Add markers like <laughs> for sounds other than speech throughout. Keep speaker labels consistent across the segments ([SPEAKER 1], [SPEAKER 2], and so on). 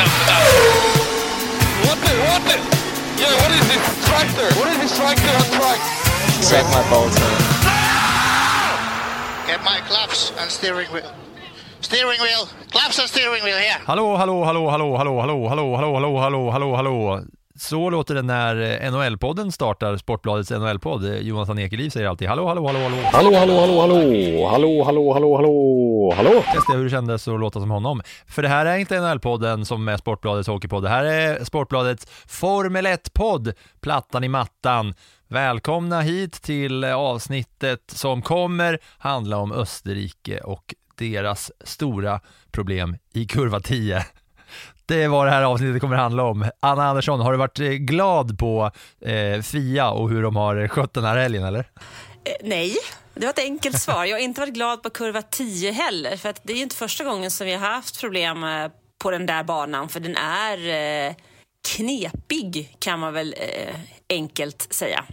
[SPEAKER 1] And it's a new pattern for that.
[SPEAKER 2] What the, what the? Yeah, what is this tractor? What is this tractor on track?
[SPEAKER 3] Suck my balls, man.
[SPEAKER 4] Get my claps and steering wheel. Steering wheel. Claps and steering wheel here.
[SPEAKER 5] Hallå, hallå, hallå, hallå, hallå, hallå, hallå, hallå, hallå, hallå, hallå, hallå. Så låter det när NHL-podden startar, Sportbladets NHL-podd. Jonathan Ekeliv säger alltid hallå, hallå, hallå, hallå.
[SPEAKER 3] Hallå, hallå, hallå, hallå, hallå, hallå, hallå, hallå, hallå.
[SPEAKER 5] Testa hur det kändes att låta som honom. För det här är inte NHL-podden som är Sportbladets hockeypodd. Det här är Sportbladets Formel 1-podd, Plattan i mattan. Välkomna hit till avsnittet som kommer handla om Österrike och deras stora problem i kurva 10. Det är vad det här avsnittet kommer handla om. Anna Andersson, har du varit eh, glad på eh, Fia och hur de har skött den här helgen eller?
[SPEAKER 6] Eh, Nej, det var ett enkelt svar. Jag har inte varit glad på kurva 10 heller. För att det är ju inte första gången som vi har haft problem eh, på den där banan. För den är eh, knepig kan man väl eh, enkelt säga.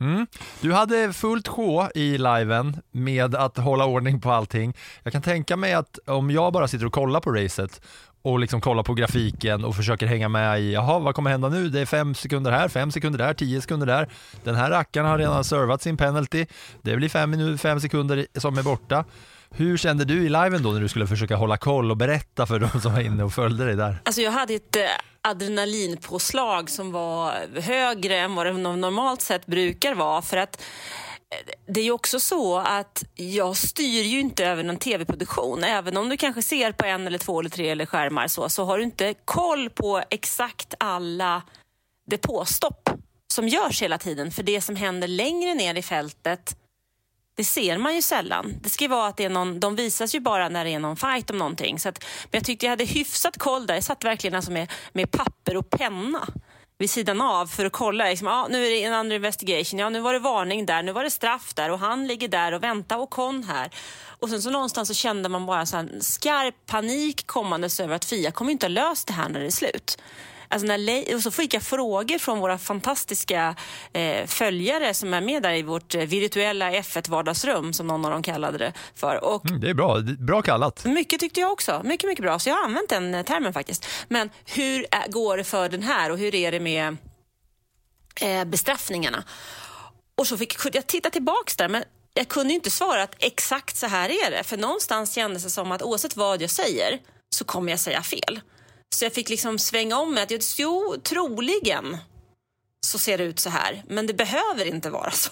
[SPEAKER 5] Mm. Du hade fullt sjå i liven med att hålla ordning på allting. Jag kan tänka mig att om jag bara sitter och kollar på racet och liksom kollar på grafiken och försöker hänga med i, jaha, vad kommer hända nu? Det är fem sekunder här, fem sekunder där, tio sekunder där. Den här rackaren har redan servat sin penalty. Det blir fem, fem sekunder som är borta. Hur kände du i liven då när du skulle försöka hålla koll och berätta för de som var inne och följde dig där?
[SPEAKER 6] Alltså jag hade ett eh, adrenalinpåslag som var högre än vad det normalt sett brukar vara. För att det är ju också så att jag styr ju inte över någon tv-produktion. Även om du kanske ser på en eller två eller tre eller skärmar så, så har du inte koll på exakt alla depåstopp som görs hela tiden. För det som händer längre ner i fältet det ser man ju sällan. Det ska ju vara att det är någon, de visas ju bara när det är någon fight om någonting. Så att, men jag tyckte jag hade hyfsat koll där. Jag satt verkligen alltså med, med papper och penna vid sidan av för att kolla. Liksom, ja, nu är det en andra investigation. Ja, nu var det varning där. Nu var det straff där. Och han ligger där och väntar och kon här. Och sen så någonstans så kände man bara så här, skarp panik kommandes över att Fia kommer inte ha löst det här när det är slut. Alltså när, och så fick jag frågor från våra fantastiska eh, följare som är med där i vårt eh, virtuella F1-vardagsrum, som någon av dem kallade det för. Och
[SPEAKER 5] Mm, det är bra, bra kallat.
[SPEAKER 6] mycket tyckte jag också. Mycket, mycket bra. Så jag har använt den eh, termen faktiskt. Men hur är, går det för den här och hur är det med eh, bestraffningarna? Och så fick jag titta tillbaks där, men jag kunde inte svara att exakt så här är det. För någonstans kändes det som att oavsett vad jag säger så kommer jag säga fel. Så jag fick liksom svänga om mig. att jo, troligen så ser det ut så här. Men det behöver inte vara så.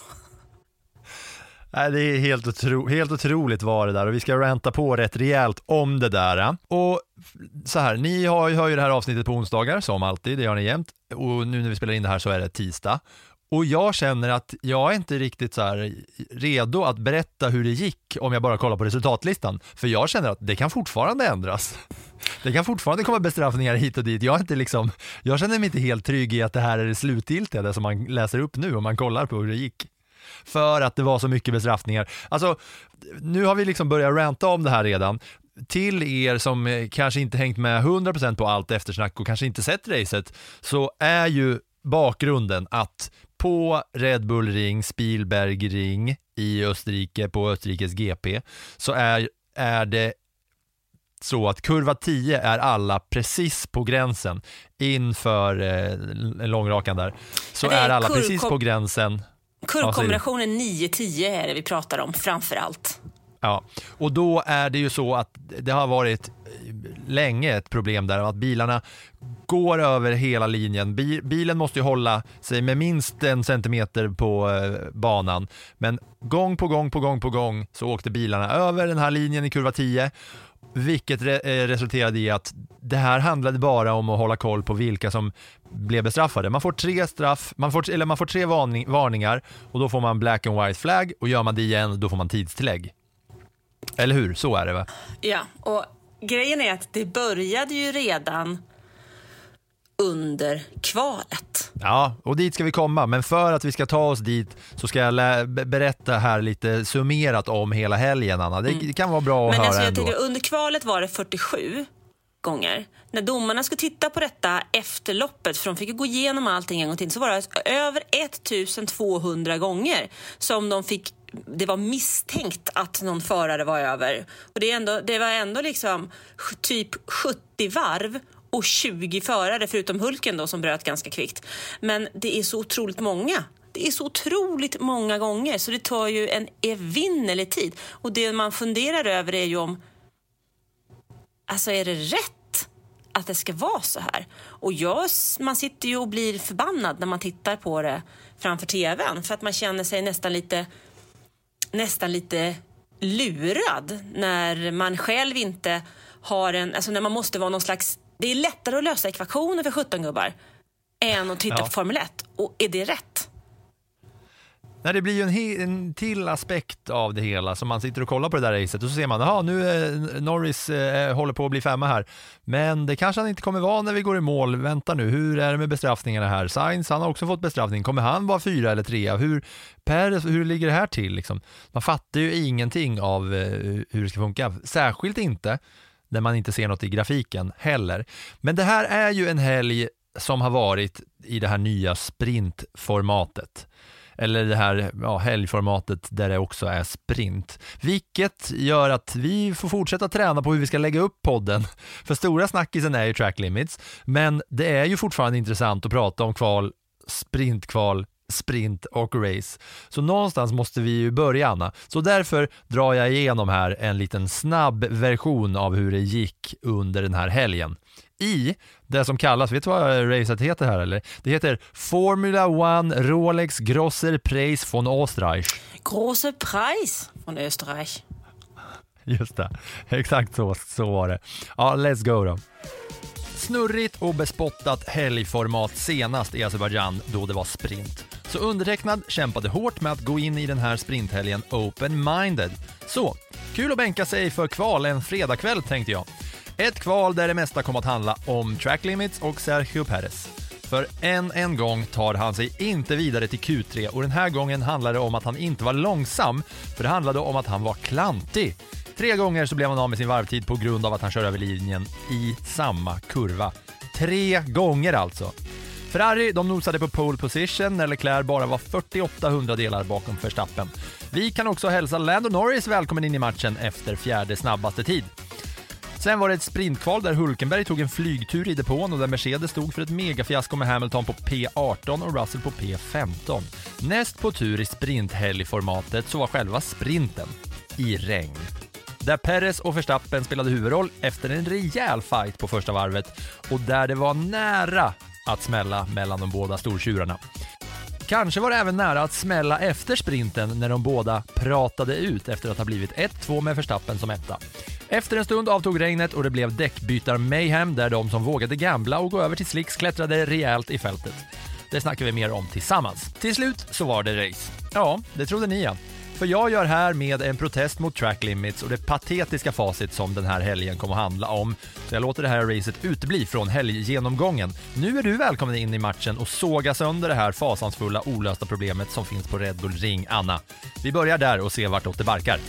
[SPEAKER 5] Nej, det är helt, otro, helt otroligt var det där och vi ska ranta på rätt rejält om det där. Och så här, ni har, hör ju det här avsnittet på onsdagar som alltid, det gör ni jämt. Och nu när vi spelar in det här så är det tisdag. Och jag känner att jag är inte riktigt så här redo att berätta hur det gick om jag bara kollar på resultatlistan. För jag känner att det kan fortfarande ändras. Det kan fortfarande komma bestraffningar hit och dit. Jag, är inte liksom, jag känner mig inte helt trygg i att det här är det slutgiltiga, det som man läser upp nu om man kollar på hur det gick. För att det var så mycket bestraffningar. Alltså, nu har vi liksom börjat ranta om det här redan. Till er som eh, kanske inte hängt med 100% på allt eftersnack och kanske inte sett racet, så är ju bakgrunden att på Red Bull Ring, Spielberg Ring i Österrike, på Österrikes GP, så är, är det så att kurva 10 är alla precis på gränsen inför eh, långrakan där. Så
[SPEAKER 6] är
[SPEAKER 5] är alla precis på gränsen.
[SPEAKER 6] Kurvkombinationen 9-10 är det vi pratar om framför allt.
[SPEAKER 5] Ja, och då är det ju så att det har varit länge ett problem där att bilarna går över hela linjen. Bilen måste ju hålla sig med minst en centimeter på eh, banan, men gång på gång på gång på gång så åkte bilarna över den här linjen i kurva 10 vilket re- eh, resulterade i att det här handlade bara om att hålla koll på vilka som blev bestraffade. Man får tre straff, man får, eller man får tre varning, varningar och då får man black and white flag och gör man det igen då får man tidstillägg. Eller hur? Så är det va?
[SPEAKER 6] Ja, och grejen är att det började ju redan under kvalet.
[SPEAKER 5] Ja, och dit ska vi komma, men för att vi ska ta oss dit så ska jag berätta här lite summerat om hela helgen, Anna. Det kan vara bra att
[SPEAKER 6] Men
[SPEAKER 5] höra
[SPEAKER 6] alltså jag
[SPEAKER 5] ändå.
[SPEAKER 6] tänker, under kvalet var det 47 gånger. När domarna skulle titta på detta efter loppet, för de fick gå igenom allting en gång till, så var det över 1200 gånger som de fick det var misstänkt att någon förare var över. Och det, ändå, det var ändå liksom typ 70 varv och 20 förare, förutom Hulken då som bröt ganska kvickt. Men det är så otroligt många. Det är så otroligt många gånger så det tar ju en evinnerlig tid. Och det man funderar över är ju om Alltså är det rätt att det ska vara så här? Och jag, man sitter ju och blir förbannad när man tittar på det framför tvn för att man känner sig nästan lite, nästan lite lurad när man själv inte har en, alltså när man måste vara någon slags, det är lättare att lösa ekvationer för 17 gubbar än att titta
[SPEAKER 5] Ja.
[SPEAKER 6] på Formel 1. Och är det rätt?
[SPEAKER 5] Nej, det blir ju en, he- en till aspekt av det hela som man sitter och kollar på det där racet och så ser man, jaha nu eh, är Norris eh, håller på att bli femma här. Men det kanske han inte kommer vara när vi går i mål. Vänta nu, hur är det med bestraffningarna här? Sainz, han har också fått bestraffning. Kommer han vara fyra eller trea? Hur, Perez, hur ligger det här till? Liksom? Man fattar ju ingenting av eh, hur det ska funka. Särskilt inte när man inte ser något i grafiken heller. Men det här är ju en helg som har varit i det här nya sprintformatet eller det här ja, helgformatet där det också är sprint. Vilket gör att vi får fortsätta träna på hur vi ska lägga upp podden. För stora snackisen är ju track limits, men det är ju fortfarande intressant att prata om kval, sprintkval, sprint och race. Så någonstans måste vi ju börja Anna. Så därför drar jag igenom här en liten snabb version av hur det gick under den här helgen i det som kallas, vet du vad racet heter här eller? Det heter Formula One Rolex Grosser Preis von Österreich.
[SPEAKER 6] Große Preis från Österreich.
[SPEAKER 5] Just det, exakt så, så var det. Ja, let's go då. Snurrigt och bespottat helgformat senast i Azerbaijan då det var sprint. Så undertecknad kämpade hårt med att gå in i den här sprinthelgen open-minded. Så, kul att bänka sig för kval en fredagkväll tänkte jag. Ett kval där det mesta kom att handla om track limits och Sergio Perez. För än en gång tar han sig inte vidare till Q3 och den här gången handlar det om att han inte var långsam, för det handlade om att han var klantig. Tre gånger så blev han av med sin varvtid på grund av att han kör över linjen i samma kurva. Tre gånger alltså. Ferrari de nosade på pole position när Leclerc bara var 48 hundradelar bakom Verstappen. Vi kan också hälsa Lando Norris välkommen in i matchen efter fjärde snabbaste tid. Sen var det ett sprintkval där Hulkenberg tog en flygtur i depån och där Mercedes stod för ett megafiasko med Hamilton på P18 och Russell på P15. Näst på tur i sprinthelgformatet så var själva sprinten i regn. Där Perez och Verstappen spelade huvudroll efter en rejäl fight på första varvet och där det var nära att smälla mellan de båda stortjurarna. Kanske var det även nära att smälla efter sprinten när de båda pratade ut efter att ha blivit 1-2 med Verstappen som etta. Efter en stund avtog regnet och det blev däckbytar-mayhem där de som vågade gambla och gå över till slicks klättrade rejält i fältet. Det snackar vi mer om tillsammans. Till slut så var det race. Ja, det trodde ni ja. För jag gör här med en protest mot track limits och det patetiska facit som den här helgen kommer att handla om. Så jag låter det här racet utebli från helggenomgången. Nu är du välkommen in i matchen och såga sönder det här fasansfulla olösta problemet som finns på Red Bull Ring, Anna. Vi börjar där och ser vartåt det barkar.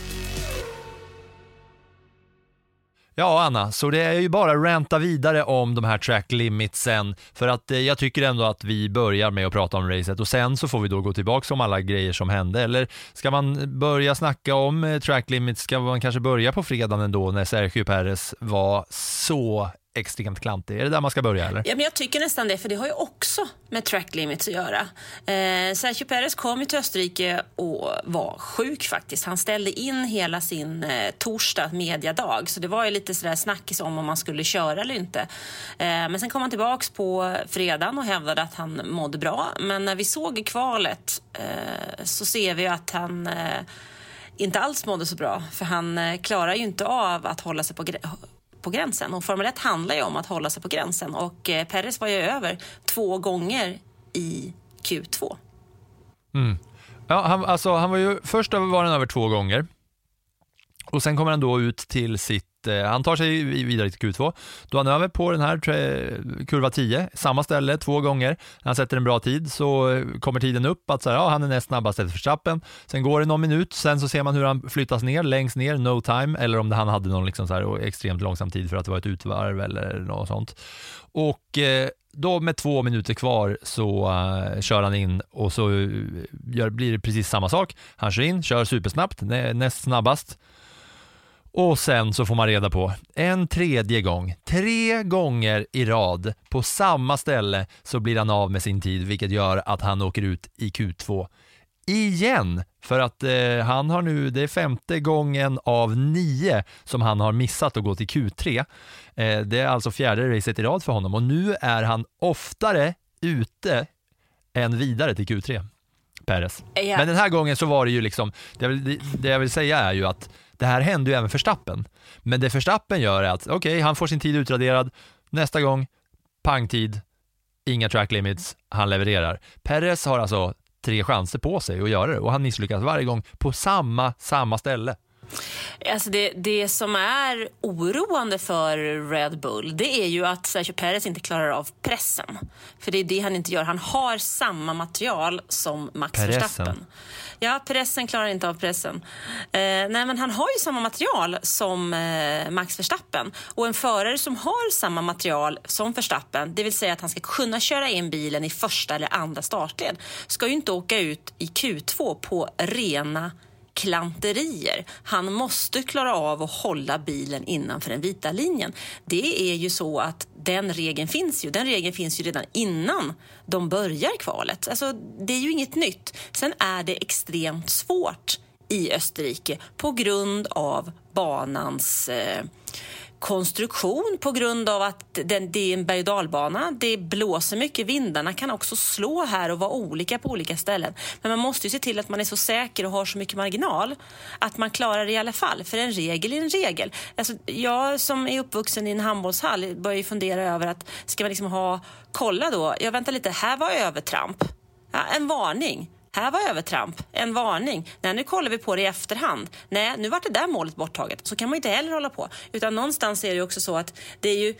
[SPEAKER 5] Ja, Anna, så det är ju bara att ranta vidare om de här track limitsen för att eh, jag tycker ändå att vi börjar med att prata om racet och sen så får vi då gå tillbaka om alla grejer som hände. Eller ska man börja snacka om eh, track limits, ska man kanske börja på fredagen ändå när Sergio Perez var så extremt klantig? Är det där man ska börja eller?
[SPEAKER 6] Ja, men jag tycker nästan det, för det har ju också med track limits att göra. Eh, Sergio Perez kom till Österrike och var sjuk faktiskt. Han ställde in hela sin eh, torsdag mediadag, så det var ju lite sådär snackis om om man skulle köra eller inte. Eh, men sen kom han tillbaks på fredagen och hävdade att han mådde bra. Men när vi såg i kvalet eh, så ser vi att han eh, inte alls mådde så bra, för han eh, klarar ju inte av att hålla sig på på gränsen. Och Formel 1 handlar ju om att hålla sig på gränsen och eh, Perez var ju över två gånger i Q2. Mm.
[SPEAKER 5] Ja, han, alltså, han var ju, först var han över två gånger Och sen kommer han då ut till sitt, Eh, han tar sig vidare till Q2. Då är han över på den här tre- kurva 10, samma ställe två gånger. När han sätter en bra tid så eh, kommer tiden upp att så här, ja, han är näst snabbast efter Verstappen. Sen går det någon minut, sen så ser man hur han flyttas ner, längst ner, no time, eller om det, han hade någon liksom så här extremt långsam tid för att det var ett utvarv eller något sånt. Och eh, då med två minuter kvar så eh, kör han in och så eh, gör, blir det precis samma sak. Han kör in, kör supersnabbt, nä, näst snabbast. Och sen så får man reda på en tredje gång, tre gånger i rad på samma ställe så blir han av med sin tid vilket gör att han åker ut i Q2 igen. För att eh, han har nu, det är femte gången av nio som han har missat att gå till Q3. Eh, det är alltså fjärde racet i rad för honom och nu är han oftare ute än vidare till Q3. Perez.
[SPEAKER 6] Ja.
[SPEAKER 5] Men den här gången så var det ju liksom, det jag vill, det jag vill säga är ju att det här hände ju även Verstappen. Men det Verstappen gör är att, okej, han får sin tid utraderad, nästa gång, pangtid, inga track limits, han levererar. Perez har alltså tre chanser på sig att göra det och han misslyckas varje gång på samma, samma ställe.
[SPEAKER 6] Alltså det, det som är oroande för Red Bull det är ju att Sergio Perez inte klarar av pressen. För det är det han inte gör. Han har samma material som Max
[SPEAKER 5] Pressen.
[SPEAKER 6] Verstappen. Ja, pressen klarar inte av pressen. Eh, nej, men han har ju samma material som eh, Max Verstappen. Och en förare som har samma material som Verstappen, det vill säga att han ska kunna köra in bilen i första eller andra startled, ska ju inte åka ut i Q2 på rena klanterier. Han måste klara av att hålla bilen innanför den vita linjen. Det är ju så att den regeln finns ju. Den regeln finns ju redan innan de börjar kvalet. Alltså, det är ju inget nytt. Sen är det extremt svårt i Österrike på grund av banans eh, konstruktion på grund av att den, det är en berg och dalbana. Det blåser mycket, vindarna kan också slå här och vara olika på olika ställen. Men man måste ju se till att man är så säker och har så mycket marginal att man klarar det i alla fall. För en regel är en regel. Alltså, jag som är uppvuxen i en handbollshall börjar ju fundera över att ska man liksom ha, kolla då, jag väntar lite, här var övertramp. Ja, en varning. Här var övertramp, en varning. Nej, nu kollar vi på det i efterhand. Nej, nu var det där målet borttaget. Så kan man inte heller hålla på. Utan någonstans är det ju också så att det är ju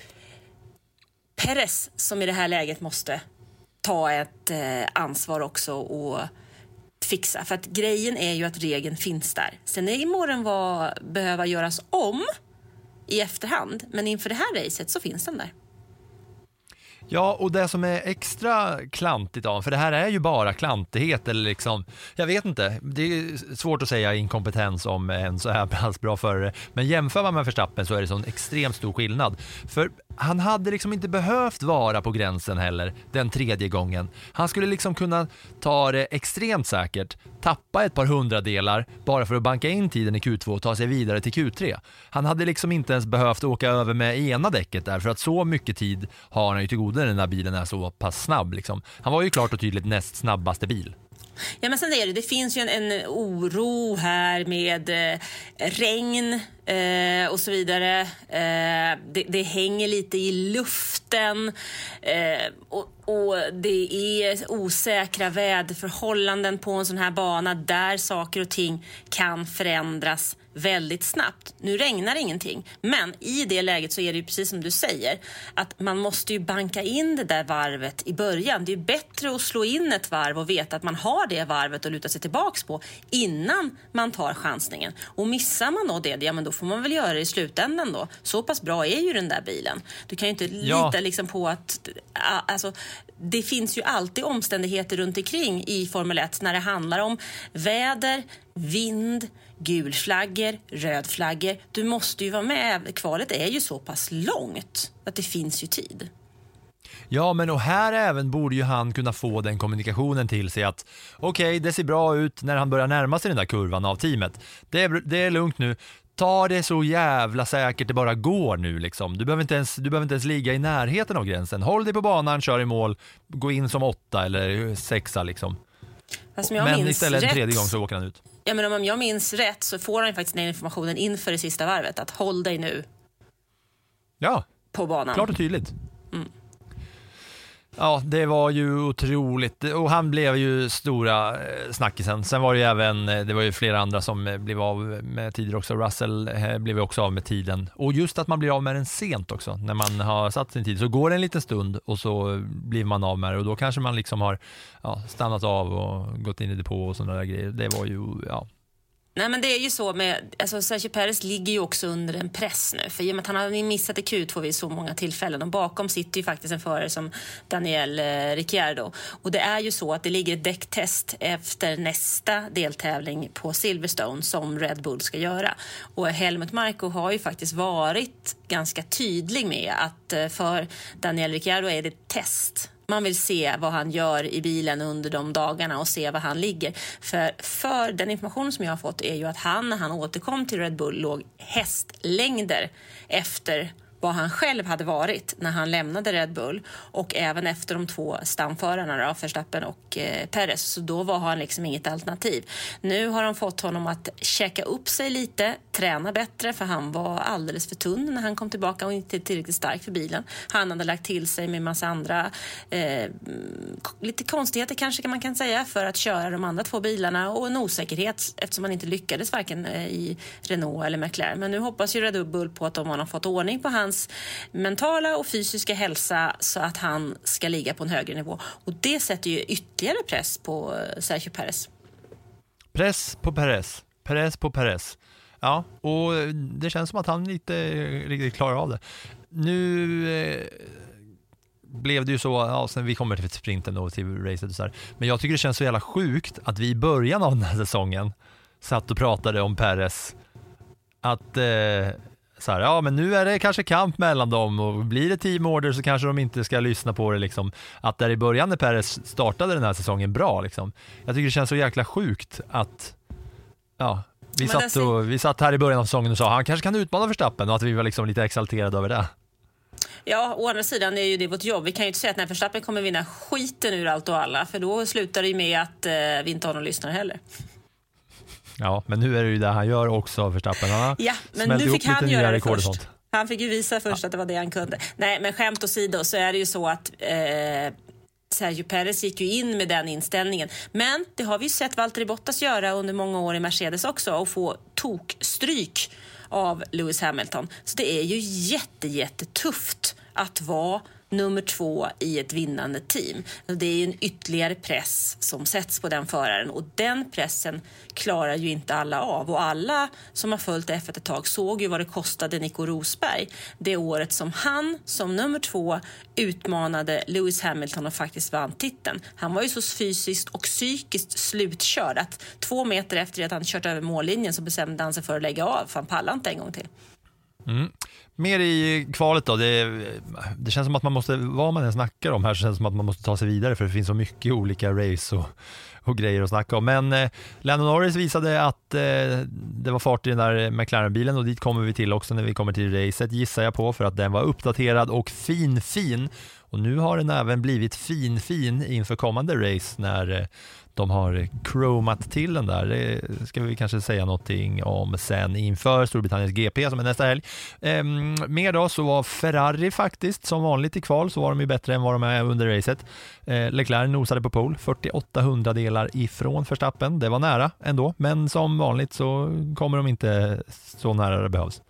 [SPEAKER 6] Peres som i det här läget måste ta ett eh, ansvar också och fixa. För att grejen är ju att regeln finns där. Sen är- må den vara, behöva göras om i efterhand. Men inför det här racet så finns den där.
[SPEAKER 5] Ja, och det som är extra klantigt av, för det här är ju bara klantighet eller liksom, jag vet inte, det är svårt att säga inkompetens om en så här pass bra förare, men jämför man med Verstappen så är det sån extremt stor skillnad. För han hade liksom inte behövt vara på gränsen heller den tredje gången. Han skulle liksom kunna ta det extremt säkert, tappa ett par hundradelar bara för att banka in tiden i Q2 och ta sig vidare till Q3. Han hade liksom inte ens behövt åka över med ena däcket där för att så mycket tid har han ju till godo när den här bilen är så pass snabb. Liksom. Han var ju klart och tydligt näst snabbaste bil.
[SPEAKER 6] Ja, men sen är det, det finns ju en, en oro här med eh, regn eh, och så vidare. Eh, det, det hänger lite i luften eh, och, och det är osäkra väderförhållanden på en sån här bana där saker och ting kan förändras väldigt snabbt. Nu regnar ingenting, men i det läget så är det precis som du säger att man måste ju banka in det där varvet i början. Det är bättre att slå in ett varv och veta att man har det varvet att luta sig tillbaks på innan man tar chansningen. Och missar man då det, ja men då får man väl göra det i slutändan då. Så pass bra är ju den där bilen. Du kan ju inte
[SPEAKER 5] Ja.
[SPEAKER 6] lita liksom på att... Alltså, det finns ju alltid omständigheter runt omkring i Formel 1 när det handlar om väder, vind, gulflaggor, rödflaggor. Du måste ju vara med. Kvalet är ju så pass långt att det finns ju tid.
[SPEAKER 5] Ja, men och här även borde ju han kunna få den kommunikationen till sig att okej, det ser bra ut när han börjar närma sig den där kurvan av teamet. Det är, det är lugnt nu. Ta det så jävla säkert det bara går nu liksom. Du behöver, inte ens, du behöver inte ens ligga i närheten av gränsen. Håll dig på banan, kör i mål, gå in som åtta eller sexa liksom.
[SPEAKER 6] Fast om jag
[SPEAKER 5] Men
[SPEAKER 6] minns
[SPEAKER 5] istället en
[SPEAKER 6] rätt,
[SPEAKER 5] tredje gång så åker han ut.
[SPEAKER 6] Ja, men om jag minns rätt så får han faktiskt den informationen inför det sista varvet att håll dig nu
[SPEAKER 5] Ja,
[SPEAKER 6] på banan.
[SPEAKER 5] klart och tydligt. Ja, det var ju otroligt och han blev ju stora eh, snackisen. Sen var det ju även, eh, det var ju flera andra som eh, blev av med tider också. Russell blev ju också av med tiden. Och just att man blir av med den sent också, när man har satt sin tid. Så går det en liten stund och så blir man av med det och då kanske man liksom har ja, stannat av och gått in i depå och sådana där grejer. Det var ju, ja,
[SPEAKER 6] Nej men det är ju så med, alltså Sergio Perez ligger ju också under en press nu. För i och med att han har missat i Q2 vid så många tillfällen och bakom sitter ju faktiskt en förare som Daniel eh, Ricciardo. Och det är ju så att det ligger ett däcktest efter nästa deltävling på Silverstone som Red Bull ska göra. Och Helmut Marko har ju faktiskt varit ganska tydlig med att eh, för Daniel Ricciardo är det ett test man vill se vad han gör i bilen under de dagarna och se var han ligger. För, för den information som jag har fått är ju att han när han återkom till Red Bull låg hästlängder efter vad han själv hade varit när han lämnade Red Bull och även efter de två stamförarna, då, Verstappen och eh, Perez. Så då var han liksom inget alternativ. Nu har de fått honom att checka upp sig lite, träna bättre för han var alldeles för tunn när han kom tillbaka och inte tillräckligt stark för bilen. Han hade lagt till sig med massa andra eh, lite konstigheter kanske kan man kan säga för att köra de andra två bilarna och en osäkerhet eftersom han inte lyckades varken eh, i Renault eller McLaren. Men nu hoppas ju Red Bull på att de har fått ordning på hans mentala och fysiska hälsa så att han ska ligga på en högre nivå. Och det sätter ju ytterligare press på eh, Sergio Perez.
[SPEAKER 5] Press på Perez, press på Perez. Ja, och det känns som att han inte riktigt klarar av det. Nu eh, blev det ju så, ja, sen vi kommer till sprinten och till racet och så här. Men jag tycker det känns så jävla sjukt att vi i början av den här säsongen satt och pratade om Perez. Att eh, så här, ja men nu är det kanske kamp mellan dem och blir det team order så kanske de inte ska lyssna på det liksom. Att där i början när Perez startade den här säsongen bra liksom. Jag tycker det känns så jäkla sjukt att, ja, vi satt, och, vi satt här i början av säsongen och sa han kanske kan utmana Verstappen och att vi var liksom lite exalterade över det.
[SPEAKER 6] Ja, å andra sidan är ju det vårt jobb. Vi kan ju inte säga att när Verstappen kommer vinna skiten ur allt och alla, för då slutar det ju med att eh, vi inte har någon lyssnare heller.
[SPEAKER 5] Ja, men nu är det ju det han gör också, Verstappen. Han
[SPEAKER 6] ja, men nu fick han göra det först. Han fick ju visa först ja. att det var det han kunde. Nej, men skämt åsido så är det ju så att eh, Sergio Perez gick ju in med den inställningen. Men det har vi ju sett Valtteri Bottas göra under många år i Mercedes också och få tokstryk av Lewis Hamilton. Så det är ju jätte, jättetufft att vara nummer två i ett vinnande team. Det är en ytterligare press som sätts på den föraren och den pressen klarar ju inte alla av. Och alla som har följt F1 ett tag såg ju vad det kostade Nico Rosberg det året som han som nummer två utmanade Lewis Hamilton och faktiskt vann titeln. Han var ju så fysiskt och psykiskt slutkörd att två meter efter att han kört över mållinjen så bestämde han sig för att lägga av för han pallade inte en gång till.
[SPEAKER 5] Mm. Mer i kvalet då. Det, det, känns som att man måste, vad man än snackar om här, så känns det som att man måste ta sig vidare för det finns så mycket olika race och, och grejer att snacka om. Men eh, Lando Norris visade att eh, det var fart i den där McLaren-bilen och dit kommer vi till också när vi kommer till racet gissar jag på för att den var uppdaterad och fin fin. Och nu har den även blivit fin fin inför kommande race när eh, de har chromat till den där. Det ska vi kanske säga någonting om sen inför Storbritanniens GP som är nästa helg. Ehm, mer då så var Ferrari faktiskt som vanligt i kval så var de ju bättre än vad de är under racet. Ehm, Leclerc nosade på pole, 48 hundradelar ifrån Verstappen. Det var nära ändå, men som vanligt så kommer de inte så nära det behövs.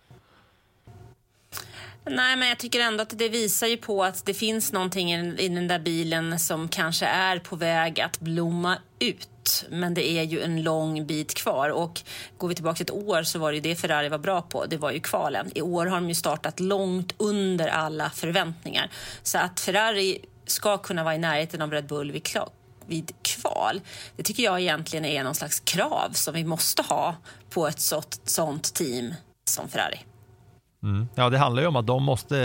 [SPEAKER 6] Nej, men jag tycker ändå att det visar ju på att det finns någonting i den där bilen som kanske är på väg att blomma ut. Men det är ju en lång bit kvar och går vi tillbaka ett år så var det det Ferrari var bra på. Det var ju kvalen. I år har de ju startat långt under alla förväntningar. Så att Ferrari ska kunna vara i närheten av Red Bull vid vid kval. Det tycker jag egentligen är någon slags krav som vi måste ha på ett sånt team som Ferrari.
[SPEAKER 5] Mm. Ja, det handlar ju om att de måste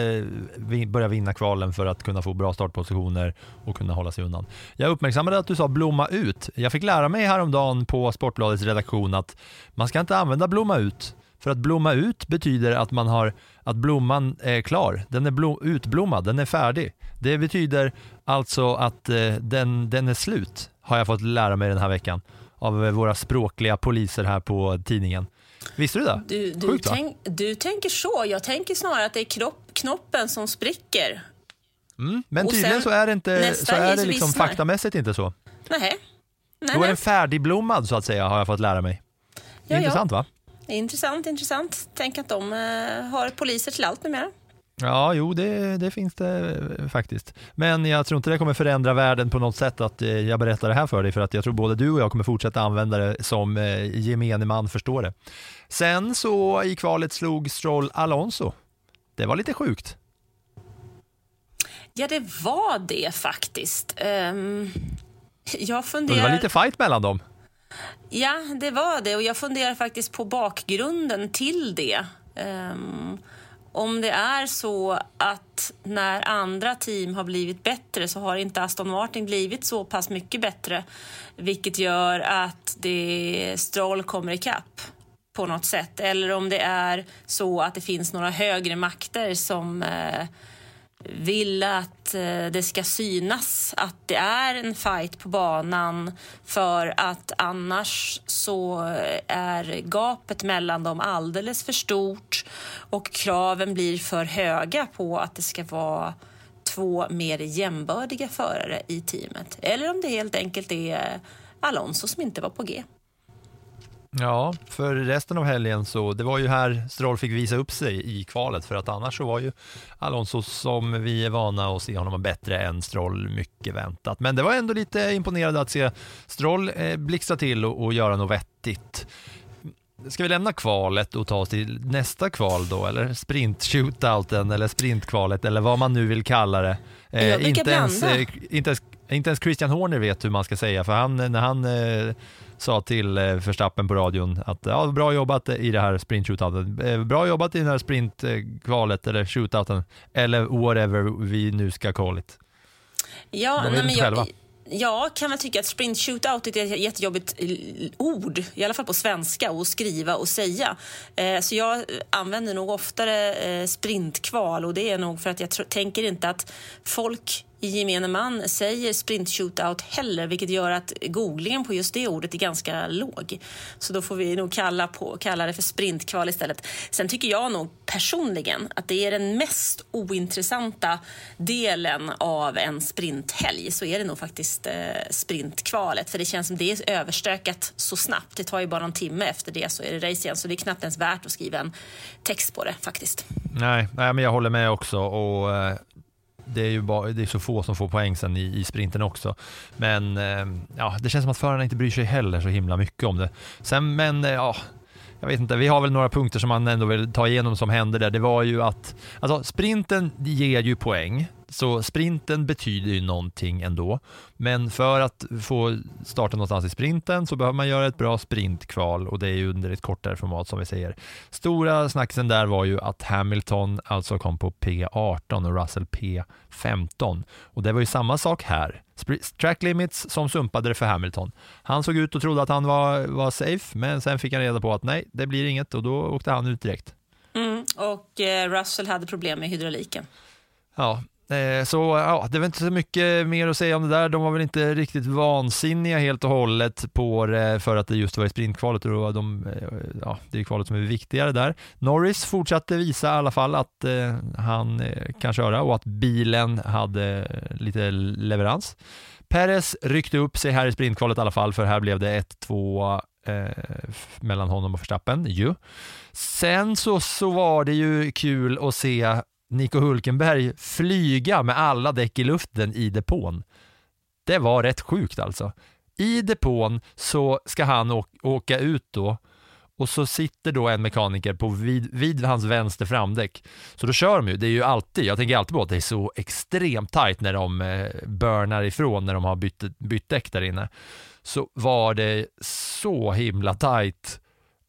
[SPEAKER 5] eh, börja vinna kvalen för att kunna få bra startpositioner och kunna hålla sig undan. Jag uppmärksammade att du sa blomma ut. Jag fick lära mig häromdagen på Sportbladets redaktion att man ska inte använda blomma ut. För att blomma ut betyder att man har att blomman är klar. Den är blom, utblommad, den är färdig. Det betyder alltså att eh, den, den är slut, har jag fått lära mig den här veckan av eh, våra språkliga poliser här på tidningen. Visste du det?
[SPEAKER 6] Du, du, Sjukt, tänk, du tänker så. Jag tänker snarare att det är kropp, knoppen som spricker.
[SPEAKER 5] Mm, men
[SPEAKER 6] Och
[SPEAKER 5] tydligen så är det, inte, så är det liksom
[SPEAKER 6] vissnar.
[SPEAKER 5] faktamässigt inte så.
[SPEAKER 6] Nej. Nej,
[SPEAKER 5] Då är den färdigblommad så att säga har jag fått lära mig.
[SPEAKER 6] Ja,
[SPEAKER 5] Intressant va?
[SPEAKER 6] Intressant, intressant. Tänk att de eh, har poliser till allt numera.
[SPEAKER 5] Ja, jo det, det finns det eh, faktiskt. Men jag tror inte det kommer förändra världen på något sätt att eh, jag berättar det här för dig för att jag tror både du och jag kommer fortsätta använda det som eh, gemene man förstår det. Sen så i kvalet slog Stroll Alonso. Det var lite sjukt.
[SPEAKER 6] Ja, det var det faktiskt. Ehm, jag funderar...
[SPEAKER 5] det var lite fight mellan dem.
[SPEAKER 6] Ja, det var det. Och jag funderar faktiskt på bakgrunden till det. Ehm, om det är så att när andra team har blivit bättre så har inte Aston Martin blivit så pass mycket bättre. Vilket gör att det Stroll kommer ikapp på något sätt. Eller om det är så att det finns några högre makter som eh, vill att eh, det ska synas att det är en fight på banan för att annars så eh, är gapet mellan dem alldeles för stort och kraven blir för höga på att det ska vara två mer jämbördiga förare i teamet. Eller om det helt enkelt är Alonso som inte var på G.
[SPEAKER 5] Ja, för resten av helgen så det var ju här Stroll fick visa upp sig i kvalet för att annars så var ju Alonso som vi är vana att se honom bättre än Stroll mycket väntat. Men det var ändå lite imponerande att se Stroll eh, blixtra till och, och göra något vettigt. Ska vi lämna kvalet och ta oss till nästa kval då, eller sprint-shootouten eller sprintkvalet eller vad man nu vill kalla det. Eh, inte, ens, eh, inte, ens, inte ens Christian Horner vet hur man ska säga, för han, när han eh, sa till eh, Verstappen på radion att ja, bra jobbat i det här sprint-shootouten, eh, bra jobbat i det här sprintkvalet eller shootouten, eller whatever vi nu ska call it.
[SPEAKER 6] Ja,
[SPEAKER 5] De
[SPEAKER 6] nej, men jag, jag kan väl tycka att sprint shootout är ett jättejobbigt eh, ord, i alla fall på svenska, att skriva och säga. Så jag använder nog oftare sprintkval och det är nog för att jag tänker inte att folk gemene man säger sprint shootout heller, vilket gör att googlingen på just det ordet är ganska låg. Så då får vi nog kalla, på, kalla det för sprintkval istället. Sen tycker jag nog personligen att det är den mest ointressanta delen av en sprinthelg så är det nog faktiskt eh, sprintkvalet. För det känns som det är överstökat så snabbt. Det tar ju bara någon timme efter det så är det race igen. Så det är knappt ens värt att skriva en text på det faktiskt.
[SPEAKER 5] Nej, nej men jag håller med också och eh, det är ju bara, det är så få som får poäng sen i, i sprinten också. Men eh, ja, det känns som att förarna inte bryr sig heller så himla mycket om det. Sen, men eh, ja, jag vet inte, vi har väl några punkter som man ändå vill ta igenom som hände där. Det var ju att, alltså sprinten ger ju poäng, så sprinten betyder ju någonting ändå. Men för att få starta någonstans i sprinten så behöver man göra ett bra sprintkval och det är ju under ett kortare format som vi säger. Stora snacksen där var ju att Hamilton alltså kom på P18 och Russell P15 och det var ju samma sak här. Track limits som sumpade det för Hamilton. Han såg ut och trodde att han var, var safe, men sen fick han reda på att nej, det blir inget och då åkte han ut direkt.
[SPEAKER 6] Mm. Och eh, Russell hade problem med hydrauliken.
[SPEAKER 5] Ja, Eh, så ja, det var inte så mycket mer att säga om det där. De var väl inte riktigt vansinniga helt och hållet på det för att det just var i sprintkvalet och då var de, eh, ja, det är kvalet som är viktigare där. Norris fortsatte visa i alla fall att eh, han kan köra och att bilen hade lite leverans. Perez ryckte upp sig här i sprintkvalet i alla fall för här blev det 1-2 eh, mellan honom och Verstappen. Ju. Sen så, så var det ju kul att se Nico Hulkenberg flyga med alla däck i luften i depån. Det var rätt sjukt alltså. I depån så ska han åka ut då och så sitter då en mekaniker på vid, vid hans vänster framdäck. Så då kör de ju, det är ju alltid, jag tänker alltid på att det är så extremt tajt när de eh, burnar ifrån när de har bytt, bytt däck där inne. Så var det så himla tajt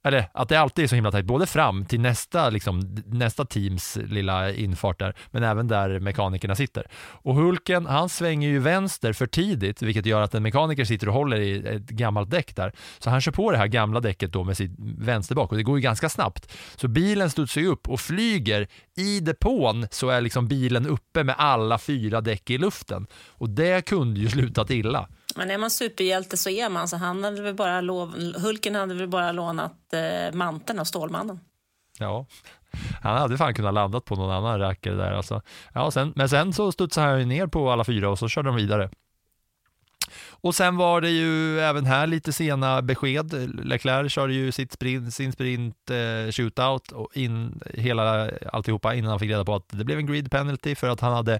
[SPEAKER 5] eller att det alltid är så himla tajt, både fram till nästa, liksom, nästa teams lilla infart där, men även där mekanikerna sitter. Och Hulken, han svänger ju vänster för tidigt, vilket gör att en mekaniker sitter och håller i ett gammalt däck där. Så han kör på det här gamla däcket då med sitt vänsterbak och det går ju ganska snabbt. Så bilen studsar ju upp och flyger. I depån så är liksom bilen uppe med alla fyra däck i luften. Och det kunde ju <laughs> slutat illa.
[SPEAKER 6] Men är man superhjälte så är man. Så han hade väl bara lov, Hulken hade väl bara lånat eh, manteln av Stålmannen.
[SPEAKER 5] Ja. Han hade fan kunnat landat på någon annan rackare där alltså. Ja, sen, men sen så studsade han ju ner på alla fyra och så körde de vidare. Och sen var det ju även här lite sena besked. Leclerc körde ju sitt sprint, sin sprint eh, shootout och in hela alltihopa innan han fick reda på att det blev en grid penalty för att han hade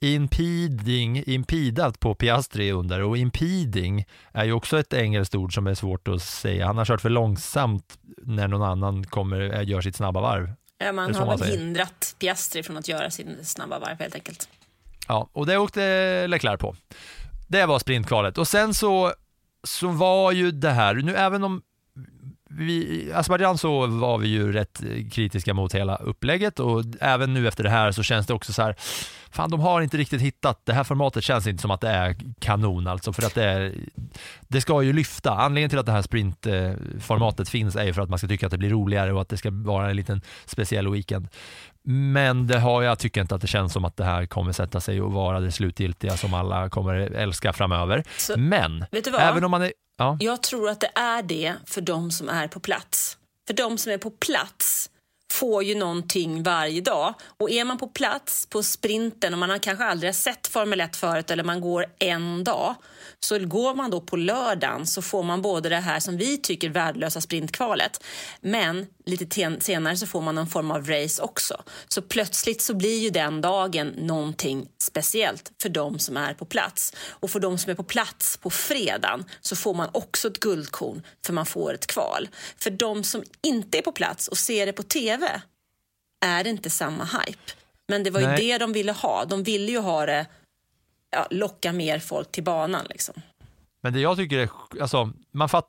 [SPEAKER 5] impeding, impedat på Piastri under och impeding är ju också ett engelskt ord som är svårt att säga. Han har kört för långsamt när någon annan kommer, eh, gör sitt snabba varv.
[SPEAKER 6] Ja, man har
[SPEAKER 5] man
[SPEAKER 6] väl hindrat Piastri från att göra sin snabba varv helt enkelt.
[SPEAKER 5] Ja, och det åkte Leclerc på. Det var sprintkvalet och sen så, så var ju det här, nu även om vi, Azerbajdzjan så var vi ju rätt kritiska mot hela upplägget och även nu efter det här så känns det också så här, fan de har inte riktigt hittat, det här formatet känns inte som att det är kanon alltså för att det är, det ska ju lyfta. Anledningen till att det här sprintformatet finns är ju för att man ska tycka att det blir roligare och att det ska vara en liten speciell weekend. Men det har, jag tycker inte att det känns som att det här kommer sätta sig och vara det slutgiltiga som alla kommer älska framöver.
[SPEAKER 6] Så,
[SPEAKER 5] Men, även om man är... Ja,
[SPEAKER 6] Jag tror att det är det för de som är på plats. För de som är på plats får ju någonting varje dag. Och är man på plats på sprinten och man har kanske aldrig har sett Formel 1 förut eller man går en dag så går man då på lördagen så får man både det här som vi tycker värdelösa sprintkvalet men lite senare så får man någon form av race också. Så plötsligt så blir ju den dagen någonting speciellt för de som är på plats. Och för de som är på plats på fredagen så får man också ett guldkorn för man får ett kval. För de som inte är på plats och ser det på TV är det inte samma hype. Men det var ju
[SPEAKER 5] Nej.
[SPEAKER 6] det de ville ha. De ville ju ha det, ja, locka mer folk till banan liksom.
[SPEAKER 5] Men det jag tycker är, alltså, man fatt,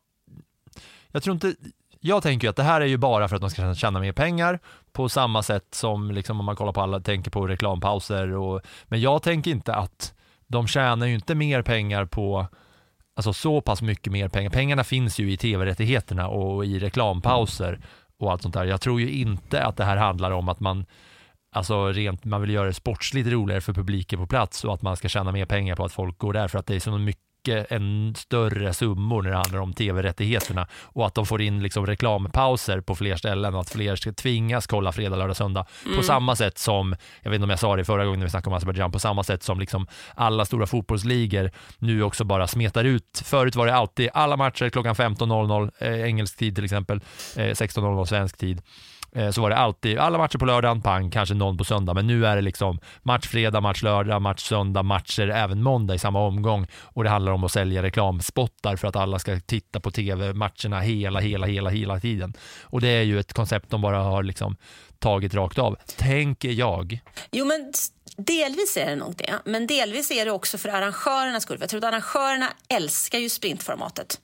[SPEAKER 5] jag tror inte, jag tänker ju att det här är ju bara för att man ska tjäna mer pengar på samma sätt som liksom om man kollar på alla, tänker på reklampauser och, men jag tänker inte att de tjänar ju inte mer pengar på Alltså så pass mycket mer pengar. Pengarna finns ju i tv-rättigheterna och i reklampauser och allt sånt där. Jag tror ju inte att det här handlar om att man Alltså rent, man vill göra det sportsligt roligare för publiken på plats och att man ska tjäna mer pengar på att folk går där för att det är så mycket en större summor när det handlar om tv-rättigheterna och att de får in liksom reklampauser på fler ställen och att fler ska tvingas kolla fredag, lördag, söndag. På samma sätt som, jag vet inte om jag sa det förra gången när vi snackade om Azerbajdzjan, på samma sätt som liksom alla stora fotbollsligor nu också bara smetar ut. Förut var det alltid alla matcher klockan 15.00 eh, engelsk tid till exempel, eh, 16.00 svensk tid. Eh, så var det alltid alla matcher på lördagen, pang, kanske någon på söndag. Men nu är det liksom match fredag, match lördag, match söndag, matcher även måndag i samma omgång. Och det handlar om att sälja reklamspottar för att alla ska titta på tv-matcherna hela, hela, hela, hela tiden. Och det är ju ett koncept de bara har liksom tagit rakt av, tänker jag.
[SPEAKER 6] Jo, men delvis är det nog det. Men delvis är det också för arrangörernas skull. Jag tror att arrangörerna älskar ju sprintformatet.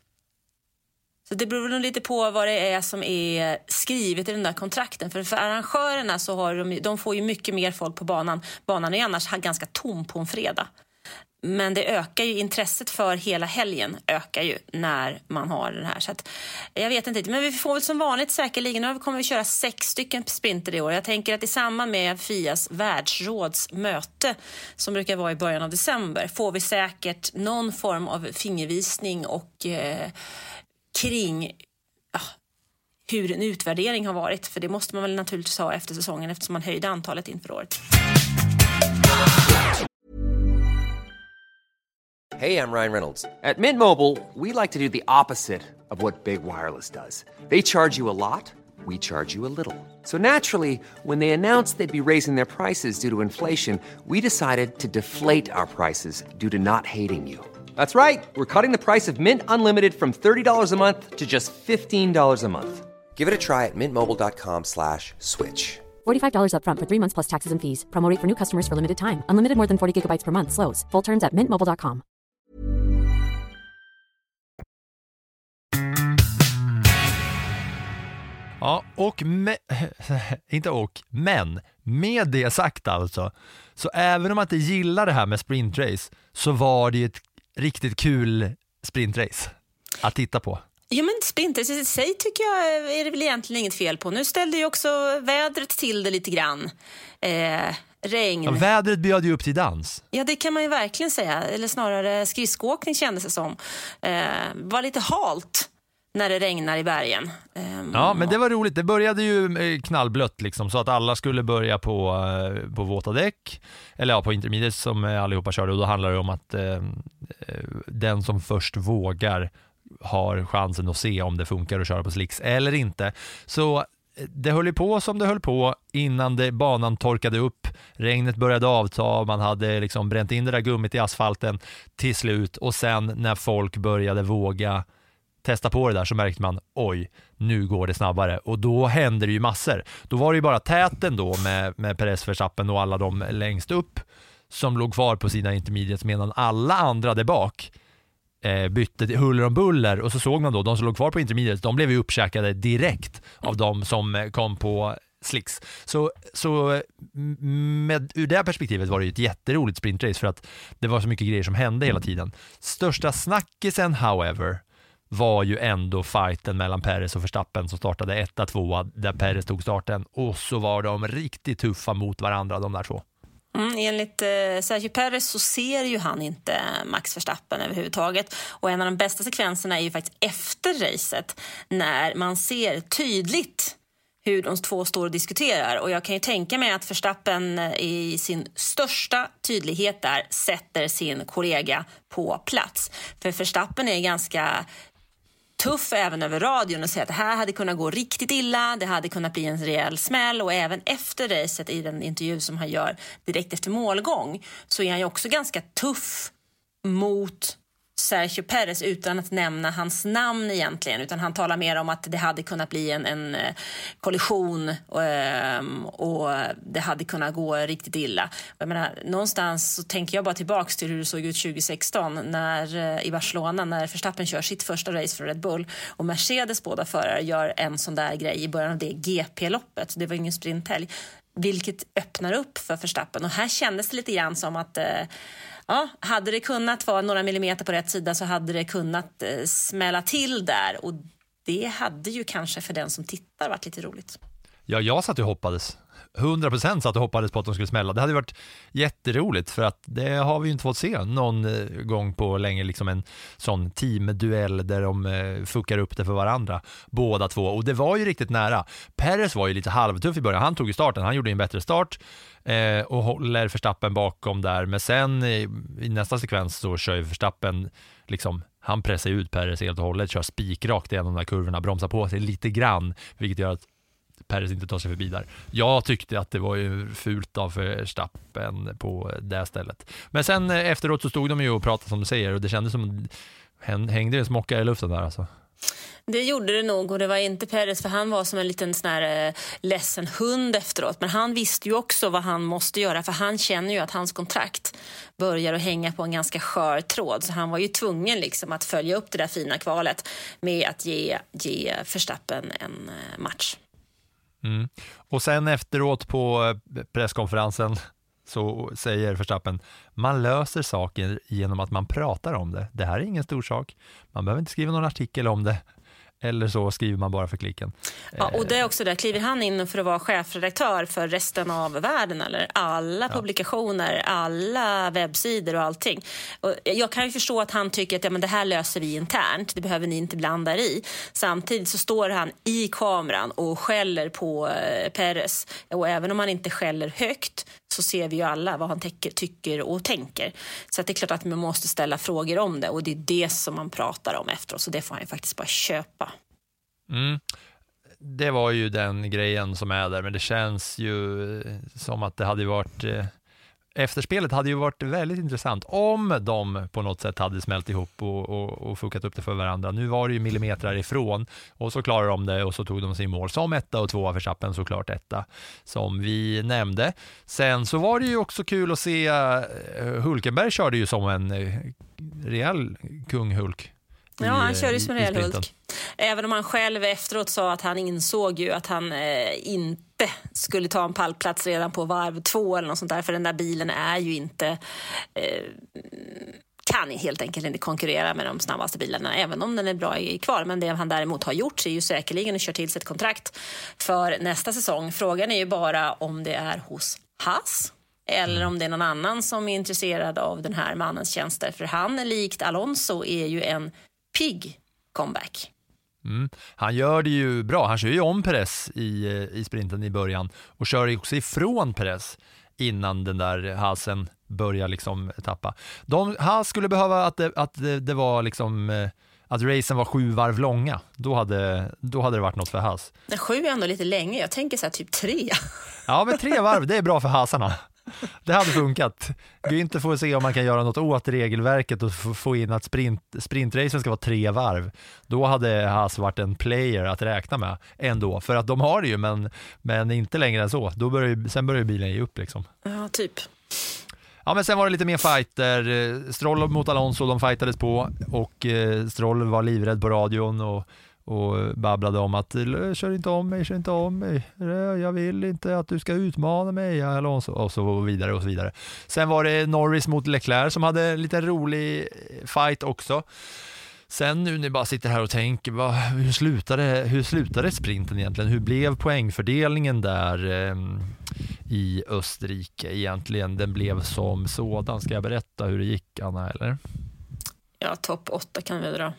[SPEAKER 6] Så det beror nog lite på vad det är som är skrivet i den där kontrakten. För för arrangörerna så har de, de får ju mycket mer folk på banan. Banan är annars ganska tom på en fredag. Men det ökar ju intresset för hela helgen ökar ju när man har den här. Så att, jag vet inte, men vi får väl som vanligt säkerligen, nu kommer vi köra sex stycken sprinter i år. Jag tänker att i samband med Fias världsrådsmöte, som brukar vara i början av december får vi säkert någon form av fingervisning och eh, kring ja, hur en utvärdering har varit. För det måste man väl naturligtvis ha efter säsongen eftersom man höjde antalet inför året.
[SPEAKER 7] Hej, jag Ryan Reynolds. At Mint Mobile, we like to do the opposite of what Big Wireless does. They charge you a lot, we charge you a little. So naturally, when they announced they'd be raising their prices due to inflation, we decided to deflate our prices due to not hating you. That's right. We're cutting the price of Mint Unlimited from $30 a month to just $15 a month. Give it a try at mintmobile.com slash switch.
[SPEAKER 8] $45 upfront for three months plus taxes and fees. Promo rate for new customers for limited time. Unlimited more than 40 gigabytes per month. Slows. Full terms at mintmobile.com.
[SPEAKER 5] Ja, och med, <laughs> inte och, men med det sagt alltså, så även om man inte gillar det här med sprintrace så var det ett riktigt kul sprintrace att titta på.
[SPEAKER 6] Ja, men sprinter i sig tycker jag är det väl egentligen inget fel på. Nu ställde ju också vädret till det lite grann. Eh, regn.
[SPEAKER 5] Ja, vädret bjöd ju upp till dans.
[SPEAKER 6] Ja, det kan man ju verkligen säga. Eller snarare skridskoåkning kändes det som. Eh, var lite halt när det regnar i bergen. Ehm,
[SPEAKER 5] ja, men det var roligt. Det började ju eh, knallblött liksom, så att alla skulle börja på, eh, på våta däck, eller ja, på intermediates som eh, allihopa körde och då handlar det om att eh, den som först vågar har chansen att se om det funkar att köra på slicks eller inte. Så det höll ju på som det höll på innan det, banan torkade upp, regnet började avta, man hade liksom bränt in det där gummit i asfalten till slut och sen när folk började våga testa på det där så märkte man oj, nu går det snabbare och då hände det ju massor. Då var det ju bara täten då med, med Perez Verstappen och alla de längst upp som låg kvar på sina intermediates medan alla andra där bak eh, bytte huller om buller och så såg man då de som låg kvar på intermediates, de blev ju uppkäkade direkt av de som eh, kom på slicks. Så, så mm, med, ur det perspektivet var det ju ett jätteroligt sprintrace för att det var så mycket grejer som hände hela tiden. Största snackisen however var ju ändå fighten mellan Perez och Verstappen som startade etta, tvåa, där Perez tog starten och så var de riktigt tuffa mot varandra de där två.
[SPEAKER 6] Mm, enligt eh, Sergio Perez så ser ju han inte Max Verstappen överhuvudtaget. Och en av de bästa sekvenserna är ju faktiskt efter racet när man ser tydligt hur de två står och diskuterar. Och jag kan ju tänka mig att Verstappen i sin största tydlighet där sätter sin kollega på plats. För Verstappen är ganska tuff även över radion och säger att det här hade kunnat gå riktigt illa, det hade kunnat bli en rejäl smäll. Och även efter racet i den intervju som han gör direkt efter målgång så är han ju också ganska tuff mot Sergio Perez utan att nämna hans namn egentligen utan han talar mer om att det hade kunnat bli en, en eh, kollision och, och det hade kunnat gå riktigt illa. Jag menar, någonstans så tänker jag bara tillbaks till hur det såg ut 2016 när, eh, i Barcelona när Verstappen kör sitt första race för Red Bull och Mercedes båda förare gör en sån där grej i början av det GP-loppet. Det var ingen sprinthelg vilket öppnar upp för Verstappen och här kändes det lite grann som att eh, Ja, hade det kunnat vara några millimeter på rätt sida så hade det kunnat eh, smälla till där och det hade ju kanske för den som tittar varit lite roligt.
[SPEAKER 5] Ja, jag satt och hoppades. 100% satt och hoppades på att de skulle smälla. Det hade varit jätteroligt för att det har vi ju inte fått se någon eh, gång på länge, liksom en sån teamduell där de eh, fuckar upp det för varandra, båda två. Och det var ju riktigt nära. Perez var ju lite halvtuff i början. Han tog ju starten, han gjorde en bättre start eh, och håller Verstappen bakom där. Men sen i, i nästa sekvens så kör ju Verstappen liksom han pressar ut Perez helt och hållet, kör spikrakt igenom de där kurvorna, bromsar på sig lite grann, vilket gör att Perez inte tar sig förbi där. Jag tyckte att det var ju fult av Verstappen på det stället. Men sen eh, efteråt så stod de ju och pratade som du säger och det kändes som hängde en smocka i luften där alltså.
[SPEAKER 6] Det gjorde det nog och det var inte Perez för han var som en liten sån här eh, ledsen hund efteråt. Men han visste ju också vad han måste göra för han känner ju att hans kontrakt börjar att hänga på en ganska skör tråd. Så han var ju tvungen liksom att följa upp det där fina kvalet med att ge, ge Verstappen en eh, match.
[SPEAKER 5] Mm. Och sen efteråt på eh, presskonferensen så säger Verstappen, man löser saker genom att man pratar om det. Det här är ingen stor sak. Man behöver inte skriva någon artikel om det. Eller så skriver man bara för klicken.
[SPEAKER 6] Ja, och det är också där, kliver han in för att vara chefredaktör för resten av världen eller alla publikationer, alla webbsidor och allting. Och jag kan ju förstå att han tycker att ja, men det här löser vi internt, det behöver ni inte blanda i. Samtidigt så står han i kameran och skäller på eh, Perez och även om han inte skäller högt så ser vi ju alla vad han tycker, tycker och tänker. Så att det är klart att man måste ställa frågor om det och det är det som man pratar om efteråt så det får han ju faktiskt bara köpa.
[SPEAKER 5] Mm. Det var ju den grejen som är där, men det känns ju som att det hade varit eh, Efterspelet hade ju varit väldigt intressant om de på något sätt hade smält ihop och, och, och fuckat upp det för varandra. Nu var det ju millimeter ifrån och så klarade de det och så tog de sig i mål som etta och tvåa för Chappen såklart etta som vi nämnde. Sen så var det ju också kul att se eh, Hulkenberg körde ju som en eh, rejäl kung Hulk.
[SPEAKER 6] Ja, han körde ju som en rejäl Hulk. Även om han själv efteråt sa att han insåg ju att han eh, inte skulle ta en pallplats redan på varv två eller något sånt där, för den där bilen är ju inte eh, kan helt enkelt inte konkurrera med de snabbaste bilarna, även om den är bra i kvar. Men det han däremot har gjort är ju säkerligen att köra till sig ett kontrakt för nästa säsong. Frågan är ju bara om det är hos Haas eller om det är någon annan som är intresserad av den här mannens tjänster. För han, likt Alonso, är ju en pigg comeback.
[SPEAKER 5] Mm. Han gör det ju bra. Han kör ju om Perez i, eh, i sprinten i början och kör också ifrån Perez innan den där halsen börjar liksom tappa. De, Haas skulle behöva att det, att det, det var liksom eh, att racen var sju varv långa. Då hade, då hade det varit något för Haas.
[SPEAKER 6] Sju är ändå lite länge. Jag tänker så här, typ tre.
[SPEAKER 5] Ja, men tre varv, det är bra för hasarna. Det hade funkat. Günther får se om man kan göra något åt regelverket och få- in att sprint, sprintracen ska vara tre varv. Då hade Haas varit en player att räkna med ändå, för att de har det ju, men, men inte längre än så. Då börjar, sen börjar ju bilen ge upp liksom.
[SPEAKER 6] Ja, typ.
[SPEAKER 5] Ja, men sen var det lite mer fighter. Eh, Stroll mot Alonso, de fightades på och eh, Stroll var livrädd på radion och, och babblade om att "L- kör inte om mig, kör inte om mig. Jag vill inte att du ska utmana mig, Alonso. Och så vidare och så vidare. Sen var det Norris mot Leclerc som hade en liten rolig fight också. Sen nu när jag bara sitter här och tänker, vad, hur, slutade, hur slutade sprinten egentligen? Hur blev poängfördelningen där eh, i Österrike egentligen? Den blev som sådan. Ska jag berätta hur det gick, Anna? Eller?
[SPEAKER 6] Ja, topp åtta kan vi dra.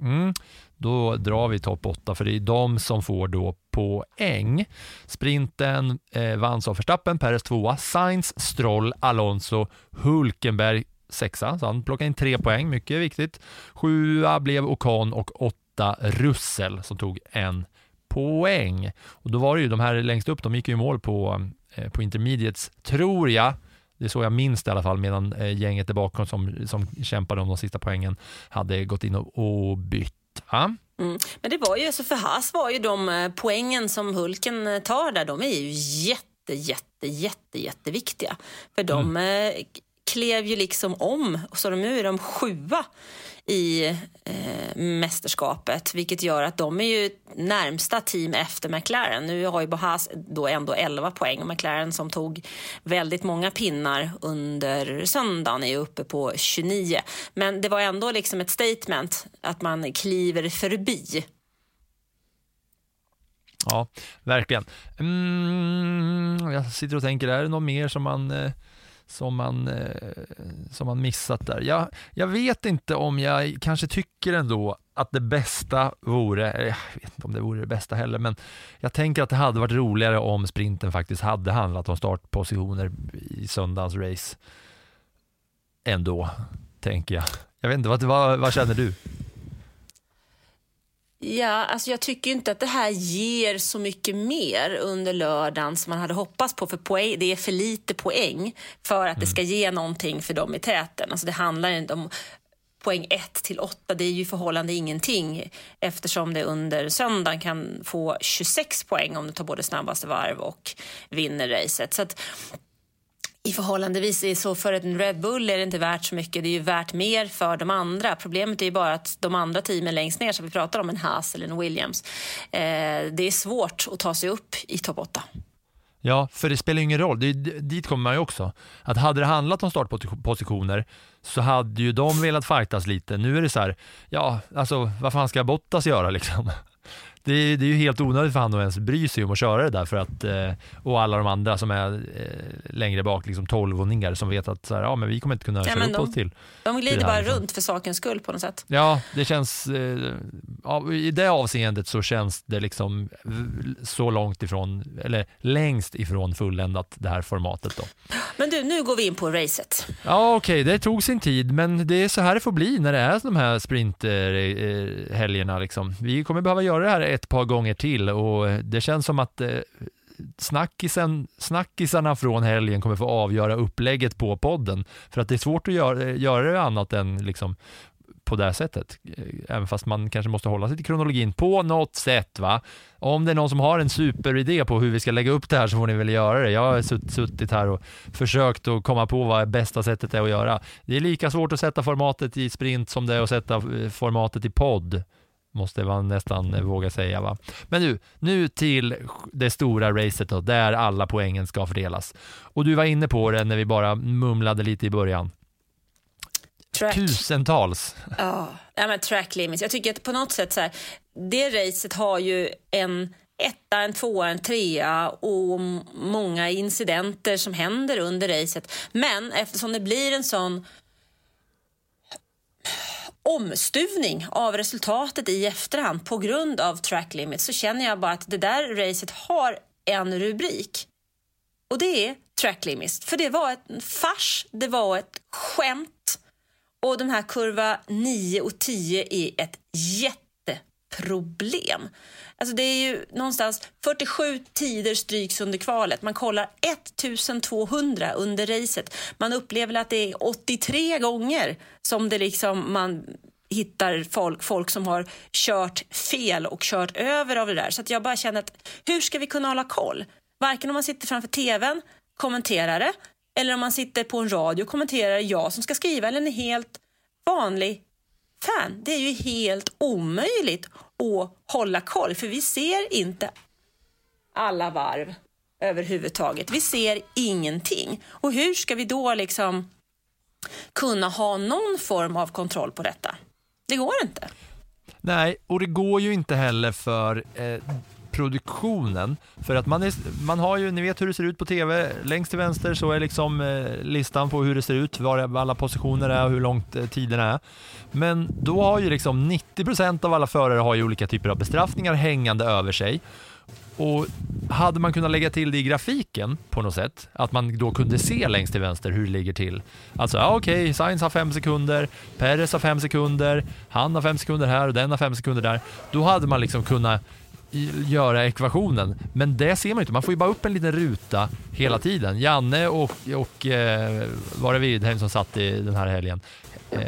[SPEAKER 5] Mm. Då drar vi topp 8 för det är de som får då poäng. Sprinten eh, vanns av Verstappen, Perez tvåa, Sainz, Stroll, Alonso, Hulkenberg sexa, så han plockade in tre poäng, mycket viktigt. Sjua blev Ocon och åtta Russell som tog en poäng. Och då var det ju de här längst upp, de gick ju i mål på, eh, på intermediates, tror jag. Det är så jag minns det i alla fall, medan eh, gänget där bakom som, som kämpade om de sista poängen hade gått in och, och bytt. Ja.
[SPEAKER 6] Mm. Men det var ju, så för Haas var ju de eh, poängen som Hulken eh, tar där, de är ju jätte, jätte, jätte, jätteviktiga. För de eh, klev ju liksom om, så de, nu är de sjua i eh, mästerskapet, vilket gör att de är ju närmsta team efter McLaren. Nu har ju Bohas då ändå 11 poäng och McLaren som tog väldigt många pinnar under söndagen är ju uppe på 29. Men det var ändå liksom ett statement att man kliver förbi.
[SPEAKER 5] Ja, verkligen. Mm, jag sitter och tänker, är det något mer som man, eh, som man, eh, som man missat där? Jag, jag vet inte om jag kanske tycker ändå att det bästa vore, jag vet inte om det vore det bästa heller, men jag tänker att det hade varit roligare om sprinten faktiskt hade handlat om startpositioner i söndagens race. Ändå, tänker jag. Jag vet inte, vad, vad, vad känner du?
[SPEAKER 6] Ja, alltså jag tycker inte att det här ger så mycket mer under lördagen som man hade hoppats på. För poäng, det är för lite poäng för att det ska ge någonting för dem i täten. Alltså det handlar inte om poäng 1 till 8, det är ju förhållande ingenting eftersom det under söndagen kan få 26 poäng om du tar både snabbaste varv och vinner racet. Så att i förhållandevis så för en Red Bull är det inte värt så mycket. Det är ju värt mer för de andra. Problemet är ju bara att de andra teamen längst ner som vi pratar om, en Haas eller en Williams, eh, det är svårt att ta sig upp i topp 8.
[SPEAKER 5] Ja, för det spelar ju ingen roll. Det, dit kommer man ju också. Att hade det handlat om startpositioner så hade ju de velat fightas lite. Nu är det så här, ja, alltså vad fan ska Bottas göra liksom? Det är, det är ju helt onödigt för han att ens bry sig om att köra det där för att, eh, och alla de andra som är eh, längre bak, liksom tolvåningar som vet att så här, ja, men vi kommer inte kunna
[SPEAKER 6] Ja,
[SPEAKER 5] köra upp
[SPEAKER 6] de-
[SPEAKER 5] oss till.
[SPEAKER 6] De
[SPEAKER 5] till
[SPEAKER 6] glider
[SPEAKER 5] här,
[SPEAKER 6] bara
[SPEAKER 5] liksom.
[SPEAKER 6] runt för sakens skull på något sätt.
[SPEAKER 5] Ja, det känns, eh, ja, i det avseendet så känns det liksom så långt ifrån, eller längst ifrån fulländat det här formatet då.
[SPEAKER 6] Men du, nu går vi in på racet.
[SPEAKER 5] Ja, okej, det tog sin tid, men det är så här det får bli när det är de här sprinthelgerna. Liksom. Vi kommer behöva göra det här ett par gånger till och eh, det känns som att eh, snackisen, snackisarna från helgen kommer få avgöra upplägget på podden. För att det är svårt att göra, eh, göra det annat än liksom på det här sättet. Även fast man kanske måste hålla sig till kronologin på något sätt. va. Om det är någon som har en superidé på hur vi ska lägga upp det här så får ni väl göra det. Jag har suttit här och försökt att komma på vad bästa sättet är att göra. Det är lika svårt att sätta formatet i sprint som det är att sätta formatet i podd. Måste man nästan våga säga. va. Men nu, nu till det stora racet då, där alla poängen ska fördelas. Och du var inne på det när vi bara mumlade lite i början.
[SPEAKER 6] Track.
[SPEAKER 5] Tusentals.
[SPEAKER 6] Ja, ja men track limits. Jag tycker att på något sätt så här, det racet har ju en etta, en tvåa, en trea och många incidenter som händer under racet. Men eftersom det blir en sån omstuvning av resultatet i efterhand på grund av track limit så känner jag bara att det där racet har en rubrik. Och det är track limits. För det var en fars, det var ett skämt. Och de här kurva 9 och 10 är ett problem. Alltså det är ju någonstans 47 tider stryks under kvalet. Man kollar 1200 under racet. Man upplever att det är 83 gånger som det liksom man hittar folk, folk som har kört fel och kört över av det där. Så att jag bara känner att hur ska vi kunna hålla koll? Varken om man sitter framför tvn, kommenterar det, eller om man sitter på en radio och kommenterar jag som ska skriva eller en helt vanlig fan. Det är ju helt omöjligt att hålla koll för vi ser inte alla varv överhuvudtaget. Vi ser ingenting. Och hur ska vi då liksom kunna ha någon form av kontroll på detta? Det går inte.
[SPEAKER 5] Nej, och det går ju inte heller för eh, produktionen. För att man, är, man har ju, ni vet hur det ser ut på TV, längst till vänster så är liksom eh, listan på hur det ser ut, var alla positioner är och hur långt eh, tiden är. Men då har ju liksom 90% av alla förare har ju olika typer av bestraffningar hängande över sig. Och hade man kunnat lägga till det i grafiken på något sätt, att man då kunde se längst till vänster hur det ligger till. Alltså, ja, okej, okay, Sainz har fem sekunder, Perez har fem sekunder, han har fem sekunder här och den har fem sekunder där. Då hade man liksom kunnat göra ekvationen. Men det ser man inte. Man får ju bara upp en liten ruta hela tiden. Janne och, och eh, var det Widheim som satt i den här helgen eh,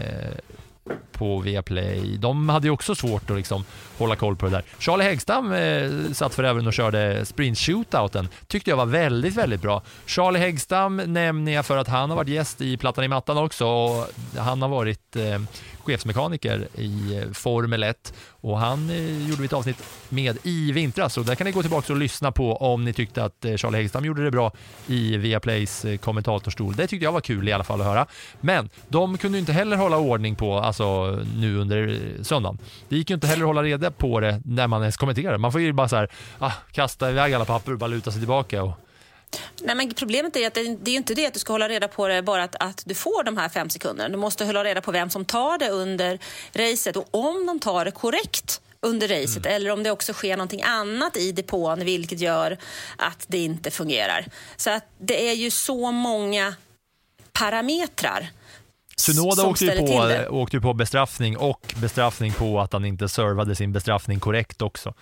[SPEAKER 5] på Viaplay. De hade ju också svårt att liksom hålla koll på det där. Charlie Häggstam eh, satt för även och körde sprint shootouten. Tyckte jag var väldigt, väldigt bra. Charlie Häggstam nämner jag för att han har varit gäst i Plattan i mattan också och han har varit eh, chefsmekaniker i eh, Formel 1 och han eh, gjorde vi ett avsnitt med i vintras så där kan ni gå tillbaka och lyssna på om ni tyckte att eh, Charlie Häggstam gjorde det bra i Viaplays eh, kommentatorstol. Det tyckte jag var kul i alla fall att höra. Men de kunde inte heller hålla ordning på, alltså nu under eh, söndagen. Det gick ju inte heller att hålla reda på det när man ens kommenterar. Man får ju bara så här, ah, kasta iväg alla papper och bara luta sig tillbaka och
[SPEAKER 6] Nej, men problemet är att det, det är inte det att du ska hålla reda på det bara att, att du får de här fem sekunderna. Du måste hålla reda på vem som tar det under racet och om de tar det korrekt under racet mm. eller om det också sker någonting annat i depån vilket gör att det inte fungerar. Så att det är ju så många parametrar
[SPEAKER 5] Sunoda åkte ju, på, åkte ju på bestraffning och bestraffning på att han inte servade sin bestraffning korrekt också.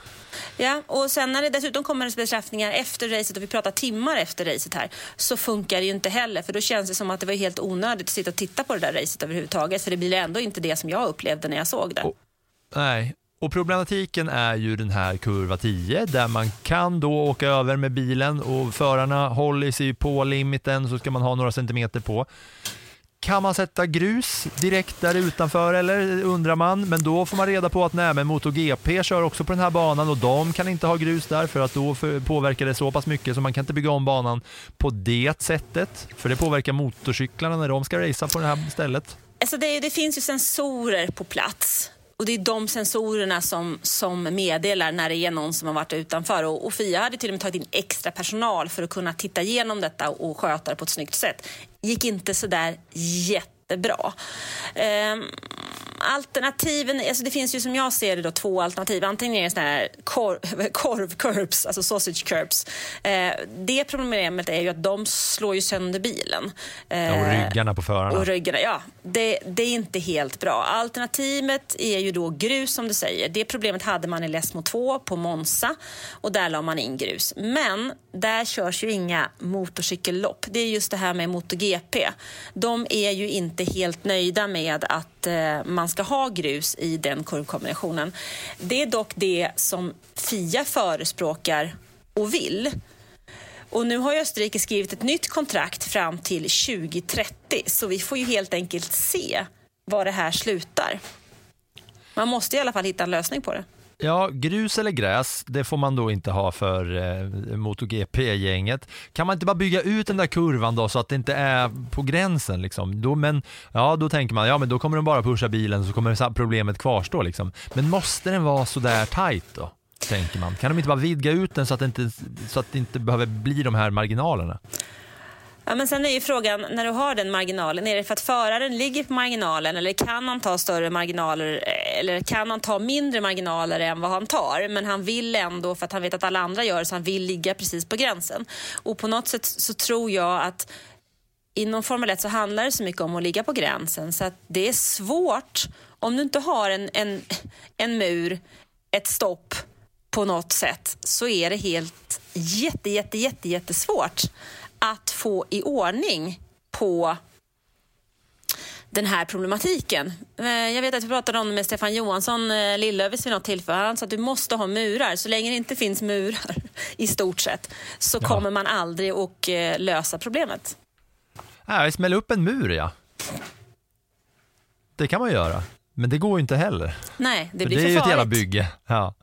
[SPEAKER 6] Ja, och sen när det dessutom kommer bestraffningar efter racet och vi pratar timmar efter racet här så funkar det ju inte heller för då känns det som att det var helt onödigt att sitta och titta på det där racet överhuvudtaget för det blir ändå inte det som jag upplevde när jag såg det.
[SPEAKER 5] Och, nej, och problematiken är ju den här kurva 10 där man kan då åka över med bilen och förarna håller sig på limiten så ska man ha några centimeter på. Kan man sätta grus direkt där utanför eller undrar man? Men då får man reda på att nej, men MotoGP kör också på den här banan och de kan inte ha grus där för att då påverkar det så pass mycket så man kan inte bygga om banan på det sättet. För det påverkar motorcyklarna när de ska racea på det här stället.
[SPEAKER 6] Alltså det, det finns ju sensorer på plats och det är de sensorerna som, som meddelar när det är någon som har varit utanför. Och, och Fia hade till och med tagit in extra personal för att kunna titta igenom detta och sköta det på ett snyggt sätt gick inte så där jättebra. Ehm, alternativen, alltså det finns ju som jag ser det då två alternativ. Antingen är det sådana här korv, <laughs> korv curbs, alltså sausage curbs. Eh, det problemet är ju att de slår ju sönder bilen.
[SPEAKER 5] Eh, ja, och ryggarna på förarna.
[SPEAKER 6] Och ryggarna, ja. Det, det, är inte helt bra. Alternativet är ju då grus som du säger. Det problemet hade man i Lesmo 2 på Monza och där la man in grus. Men där körs ju inga motorcykellopp. Det är just det här med MotoGP. De är ju inte helt nöjda med att att eh, man ska ha grus i den kurvkombinationen. Det är dock det som Fia förespråkar och vill. Och nu har Österrike skrivit ett nytt kontrakt fram till 2030 så vi får ju helt enkelt se var det här slutar. Man måste i alla fall hitta en lösning på det.
[SPEAKER 5] Ja, grus eller gräs, det får man då inte ha för eh, MotoGP-gänget. Kan man inte bara bygga ut den där kurvan då så att det inte är på gränsen liksom? Då, men, ja, då tänker man, ja men då kommer de bara pusha bilen så kommer problemet kvarstå liksom. Men måste den vara så där tight då? Tänker man. Kan de inte bara vidga ut den så att det inte, så att det inte behöver bli de här marginalerna?
[SPEAKER 6] Ja, men sen är ju frågan, när du har den marginalen, är det för att föraren ligger på marginalen eller kan han ta större marginaler eller kan han ta mindre marginaler än vad han tar? Men han vill ändå, för att han vet att alla andra gör det, så han vill ligga precis på gränsen. Och på något sätt så tror jag att inom Formel 1 så handlar det så mycket om att ligga på gränsen så att det är svårt om du inte har en, en, en mur, ett stopp på något sätt så är det helt jätte, jätte, jätte, jättesvårt att få i ordning på den här problematiken. Eh, Jag vet att vi pratade om det med Stefan Johansson eh, Lillövis vid något tillfälle. Han sa att du måste ha murar. Så länge det inte finns murar <laughs> i stort sett så
[SPEAKER 5] Ja.
[SPEAKER 6] kommer man aldrig att eh, lösa problemet.
[SPEAKER 5] Nej, smälla upp en mur ja. Det kan man göra, men det går ju inte heller.
[SPEAKER 6] Nej, det
[SPEAKER 5] För
[SPEAKER 6] blir
[SPEAKER 5] det är
[SPEAKER 6] för
[SPEAKER 5] ju ett jävla
[SPEAKER 6] farligt.
[SPEAKER 5] bygge. Ja.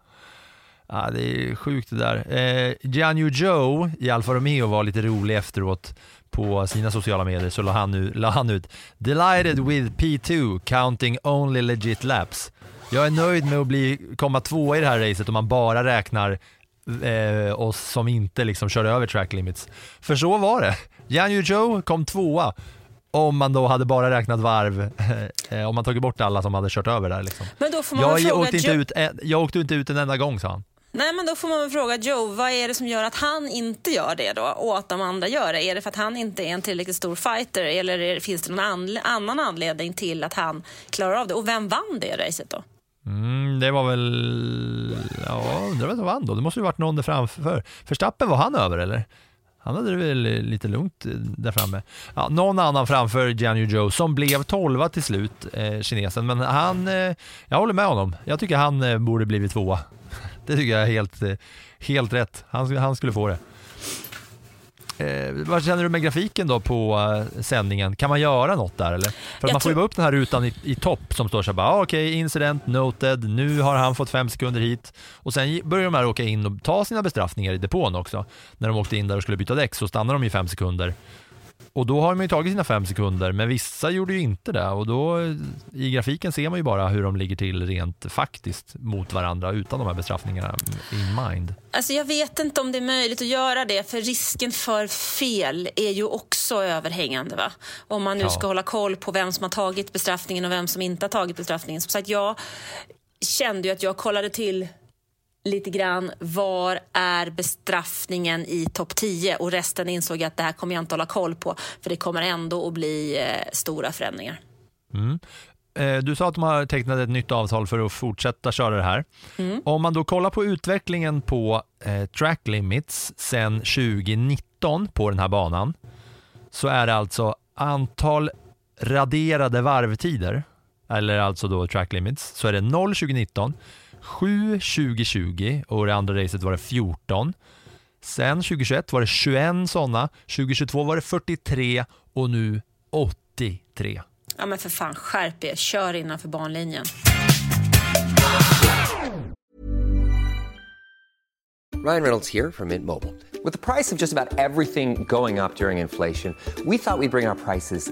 [SPEAKER 5] Ja, det är sjukt det där. Eh, Gianni Joe i Alfa Romeo var lite rolig efteråt på sina sociala medier så la han, nu, la han ut “Delighted with P2, counting only legit laps”. Jag är nöjd med att bli, komma tvåa i det här racet om man bara räknar eh, oss som inte liksom kör över track limits. För så var det. Gianni Joe kom tvåa om man då hade bara räknat varv, eh, om man tagit bort alla som hade kört över där. Liksom.
[SPEAKER 6] Men då får man
[SPEAKER 5] Jag, åkte inte ut, jag åkte inte ut en enda gång sa han.
[SPEAKER 6] Nej, men då får man väl fråga Joe, vad är det som gör att han inte gör det då och att de andra gör det? Är det för att han inte är en tillräckligt stor fighter eller det, finns det någon anle- annan anledning till att han klarar av det? Och vem vann det racet då?
[SPEAKER 5] Mm, det var väl, ja, undrar vem som vann då? Det måste ju varit någon där framför. Förstappen var han över eller? Han hade det väl lite lugnt eh, där framme. Ja, någon annan framför Jianyu Joe som blev tolva till slut, eh, kinesen. Men han, eh, jag håller med honom. Jag tycker han eh, borde blivit tvåa. Det tycker jag är helt, helt rätt. Han, han skulle få det. Eh, vad känner du med grafiken då på eh, sändningen? Kan man göra något där eller? För
[SPEAKER 6] Jag
[SPEAKER 5] man får ju bara upp den här rutan i, i topp som står så här bara, ah, okej, incident noted, nu har han fått fem sekunder hit. Och sen börjar de här åka in och ta sina bestraffningar i depån också. När de åkte in där och skulle byta däck så stannar de i fem sekunder. Och då har de ju tagit sina fem sekunder, men vissa gjorde ju inte det. Och då i grafiken ser man ju bara hur de ligger till rent faktiskt mot varandra utan de här bestraffningarna in mind.
[SPEAKER 6] Alltså jag vet inte om det är möjligt att göra det för risken för fel är ju också överhängande. Va? Om man nu
[SPEAKER 9] Ja.
[SPEAKER 6] ska hålla koll på vem som har tagit bestraffningen och vem som inte har tagit bestraffningen. Som sagt, jag kände ju att jag kollade till lite grann var är bestraffningen i topp 10 och resten insåg jag att det här kommer jag inte hålla koll på för det kommer ändå att bli eh, stora förändringar.
[SPEAKER 5] Mm. Eh, Du sa att de har tecknat ett nytt avtal för att fortsätta köra det här. Om man då kollar på utvecklingen på eh, track limits sedan 2019 på den här banan så är det alltså antal raderade varvtider, eller alltså då track limits, så är det 0 2019, 7 2020 och det andra racet var det 14. Sen 2021 var det 21 sådana, 2022 var det 43 och nu 83.
[SPEAKER 6] Ja men för fan, skärp er, kör innanför banlinjen.
[SPEAKER 7] Ryan Reynolds here from Mint Mobile. With the price of just about everything going up during inflation, we thought we'd bring our prices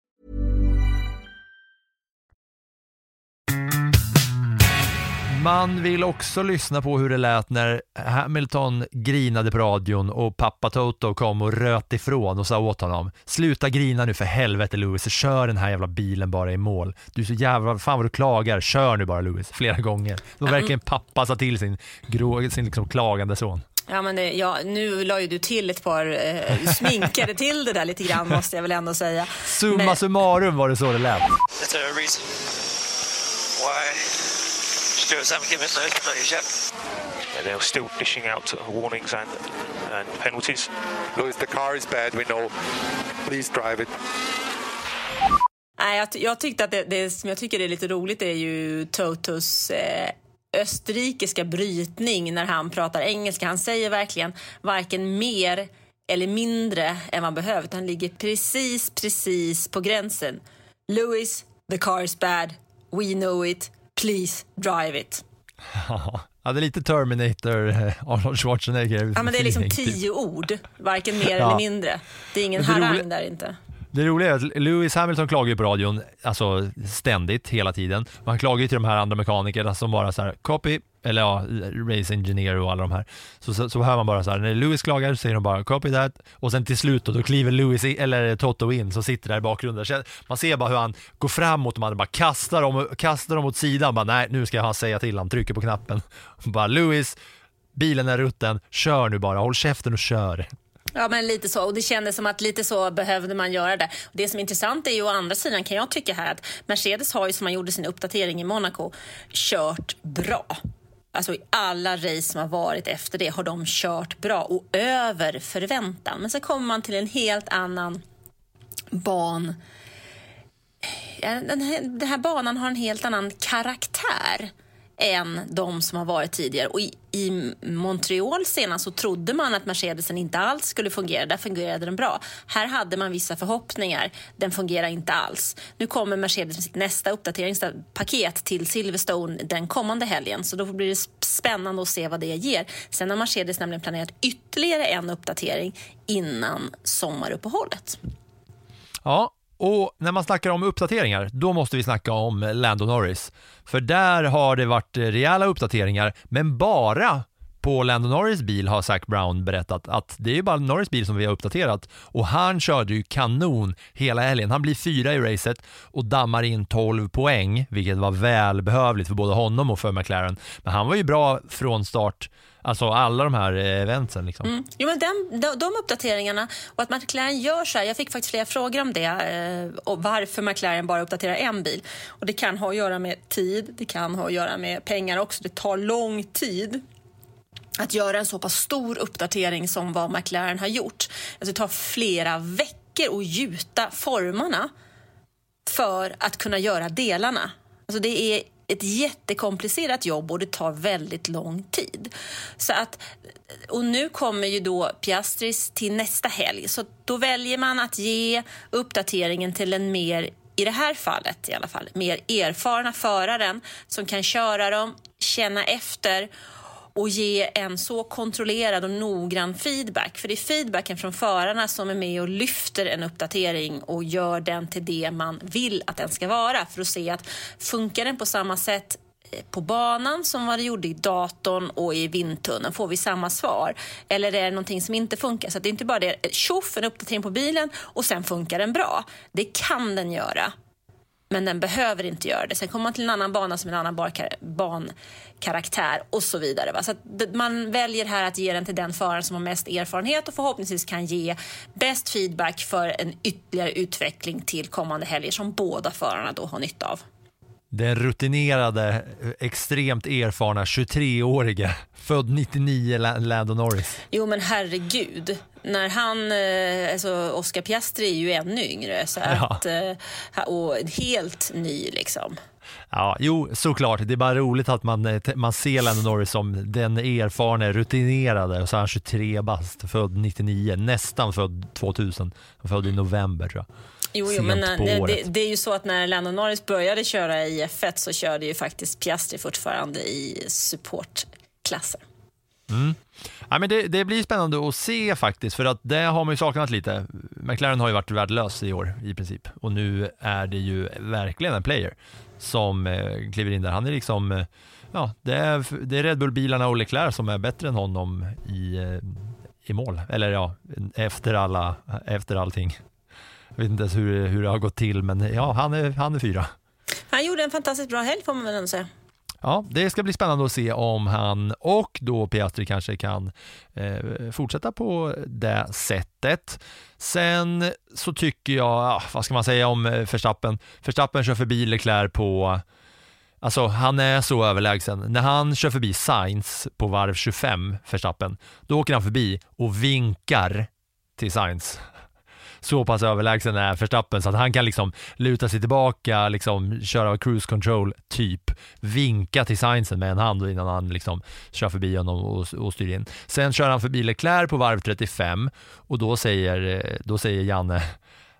[SPEAKER 5] Man vill också lyssna på hur det lät när Hamilton grinade på radion och pappa Toto kom och röt ifrån och sa åt honom Sluta grina nu för helvete Lewis, kör den här jävla bilen bara i mål. Du är så jävla, fan vad du klagar, kör nu bara Lewis, flera gånger. Det var verkligen pappa sa till sin, grå, sin liksom klagande son.
[SPEAKER 6] Ja, men det, ja, nu la ju du till ett par, eh, sminkade till det där lite grann måste jag väl ändå säga.
[SPEAKER 5] Summa
[SPEAKER 6] Men-
[SPEAKER 5] summarum var det så det lät.
[SPEAKER 1] Stewards haven't given those penalties yet? Yeah, they're still dishing out warnings and, and penalties.
[SPEAKER 2] Louis, the car is bad, we know. Please drive it.
[SPEAKER 6] Nej, jag, ty- jag tyckte att det, det som jag tycker är lite roligt är ju Totos eh, österrikiska brytning när han pratar engelska. Han säger verkligen varken mer eller mindre än vad behövs. Han ligger precis, precis på gränsen. Lewis, the car is bad. We know it. Please drive it. <laughs>
[SPEAKER 5] Ja, det är lite Terminator, eh, Arnold Schwarzenegger.
[SPEAKER 6] Ja, men det är liksom
[SPEAKER 5] typ.
[SPEAKER 6] tio ord, varken mer
[SPEAKER 5] Ja.
[SPEAKER 6] eller mindre. Det är ingen
[SPEAKER 5] det
[SPEAKER 6] harang där inte.
[SPEAKER 5] Det roliga är att Lewis Hamilton klagar ju på radion, alltså ständigt, hela tiden. Och han klagar ju till de här andra mekanikerna som bara så här, copy, eller ja, race engineer och alla de här. Så, så, så hör man bara så här, när Lewis klagar så säger de bara copy that och sen till slut då, då kliver Lewis in, eller Toto in som sitter där i bakgrunden. Så Man ser bara hur han går framåt och man bara kastar dem, kastar dem åt sidan. Bara, nej, nu ska han säga till, han trycker på knappen. <laughs> Bara Lewis, bilen är rutten, kör nu bara, håll käften och kör.
[SPEAKER 6] Ja, men lite så. Och det kändes som att lite så behövde man göra det. Och det som är intressant är ju å andra sidan kan jag tycka här att Mercedes har ju som man gjorde sin uppdatering i Monaco kört bra. Alltså i alla race som har varit efter det har de kört bra och över förväntan. Men så kommer man till en helt annan ban. Den här, den här banan har en helt annan karaktär än de som har varit tidigare. Och i, I Montreal senast så trodde man att Mercedesen inte alls skulle fungera. Där fungerade den bra. Här hade man vissa förhoppningar. Den fungerar inte alls. Nu kommer Mercedes med sitt nästa uppdateringspaket till Silverstone den kommande helgen. Så då blir det spännande att se vad det ger. Sen har Mercedes nämligen planerat ytterligare en uppdatering innan sommaruppehållet.
[SPEAKER 5] Ja, och när man snackar om uppdateringar, då måste vi snacka om Lando Norris. För där har det varit rejäla uppdateringar, men bara på Lando Norris bil har Zac Brown berättat att det är ju bara Norris bil som vi har uppdaterat och han körde ju kanon hela helgen. Han blir fyra i racet och dammar in 12 poäng, vilket var välbehövligt för både honom och för McLaren. Men han var ju bra från start, alltså alla de här eventen. eventsen liksom.
[SPEAKER 6] Mm. Jo, men den, de, de uppdateringarna och att McLaren gör så här. Jag fick faktiskt flera frågor om det eh, och varför McLaren bara uppdaterar en bil. Och Det kan ha att göra med tid, det kan ha att göra med pengar också. Det tar lång tid att göra en så pass stor uppdatering som vad McLaren har gjort. Alltså det tar flera veckor att gjuta formarna för att kunna göra delarna. Alltså det är ett jättekomplicerat jobb och det tar väldigt lång tid. Så att, och nu kommer ju då Piastris till nästa helg så då väljer man att ge uppdateringen till en mer i det här fallet i alla fall, mer erfarna föraren som kan köra dem, känna efter och ge en så kontrollerad och noggrann feedback. För det är feedbacken från förarna som är med och lyfter en uppdatering och gör den till det man vill att den ska vara. För att se att funkar den på samma sätt eh, på banan som vad det gjorde i datorn och i vindtunneln? Får vi samma svar? Eller är det någonting som inte funkar? Så att det är inte bara det, tjoff, en uppdatering på bilen och sen funkar den bra. Det kan den göra. Men den behöver inte göra det. Sen kommer man till en annan bana som en annan barkar- bankaraktär och så vidare. Va? Så att man väljer här att ge den till den föraren som har mest erfarenhet och förhoppningsvis kan ge bäst feedback för en ytterligare utveckling till kommande helger som båda förarna då har nytta av.
[SPEAKER 5] Den rutinerade, extremt erfarna 23-årige, född 99, La- Lando Norris.
[SPEAKER 6] Jo men herregud, när han, eh, alltså Oscar Piastri är ju ännu yngre så att, eh, och helt ny liksom.
[SPEAKER 5] Ja, jo, såklart. Det är bara roligt att man, eh, man ser Lando Norris som den erfarne, rutinerade och så är han 23 bast, född 99, nästan född 2000, född i november tror jag.
[SPEAKER 6] Jo, jo men eh, det, det, det är ju så att när Lando Norris började köra i F1 så körde ju faktiskt Piastri fortfarande i supportklasser.
[SPEAKER 5] Mm. Ja, men det, det blir spännande att se faktiskt, för att det har man ju saknat lite. McLaren har ju varit värdelös i år i princip och nu är det ju verkligen en player som eh, kliver in där. Han är liksom, eh, ja, det är, det är Red Bull-bilarna och Leclerc som är bättre än honom i, eh, i mål. Eller ja, efter, alla, efter allting. Jag vet inte ens hur, hur det har gått till, men ja, han är, han är fyra.
[SPEAKER 6] Han gjorde en fantastiskt bra helg får man väl ändå säga.
[SPEAKER 5] Ja, det ska bli spännande att se om han och då Piastri kanske kan eh, fortsätta på det sättet. Sen så tycker jag, ja, vad ska man säga om eh, Verstappen? Verstappen kör förbi Leclerc på Alltså han är så överlägsen. När han kör förbi Sainz på varv 25, Verstappen, då åker han förbi och vinkar till Sainz. Så pass överlägsen är Verstappen så att han kan liksom luta sig tillbaka, liksom köra cruise control, typ vinka till Sainzen med en hand innan han liksom kör förbi honom och, och styr in. Sen kör han förbi Leclerc på varv 35 och då säger, då säger Janne,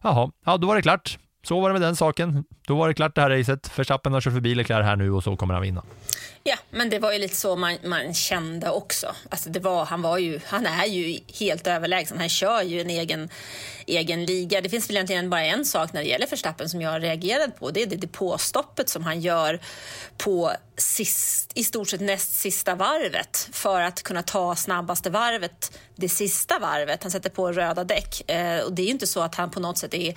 [SPEAKER 5] jaha, ja då var det klart så var det med den saken. Då var det klart det här racet. Verstappen har kört förbi Leclerc här nu och så kommer han vinna.
[SPEAKER 6] Ja, men det var ju lite så man, man kände också. Alltså det var, han, var ju, han är ju helt överlägsen. Han kör ju en egen, egen liga. Det finns väl egentligen bara en sak när det gäller Verstappen som jag har reagerat på. Det är det depåstoppet som han gör på sist, i stort sett näst sista varvet för att kunna ta snabbaste varvet det sista varvet. Han sätter på röda däck. Eh, och det är ju inte så att han på något sätt är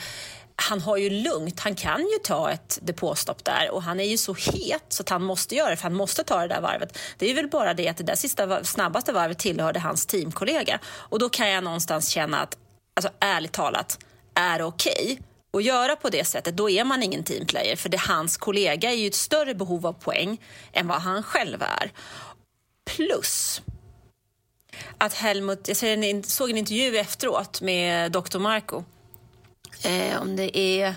[SPEAKER 6] han har ju lugnt, han kan ju ta ett depåstopp där och han är ju så het så att han måste göra det för han måste ta det där varvet. Det är väl bara det att det där sista snabbaste varvet tillhörde hans teamkollega och då kan jag någonstans känna att, alltså ärligt talat, är det okej okay att göra på det sättet, då är man ingen teamplayer för det hans kollega är ju ett större behov av poäng än vad han själv är. Plus att Helmut, jag såg en intervju efteråt med Dr. Marco eh, om det är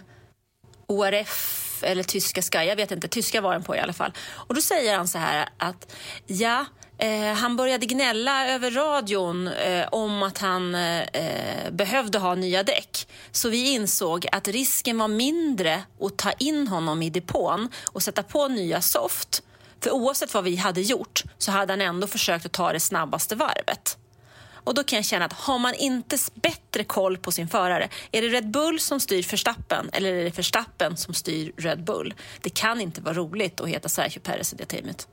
[SPEAKER 6] ORF eller tyska Sky, jag vet inte, tyska var den på i alla fall. Och då säger han så här att ja, eh, han började gnälla över radion eh, om att han eh, behövde ha nya däck. Så vi insåg att risken var mindre att ta in honom i depån och sätta på nya soft. För oavsett vad vi hade gjort så hade han ändå försökt att ta det snabbaste varvet. Och då kan jag känna att har man inte bättre koll på sin förare, är det Red Bull som styr Verstappen eller är det Verstappen som styr Red Bull? Det kan inte vara roligt att heta Sergio Perez i det teamet.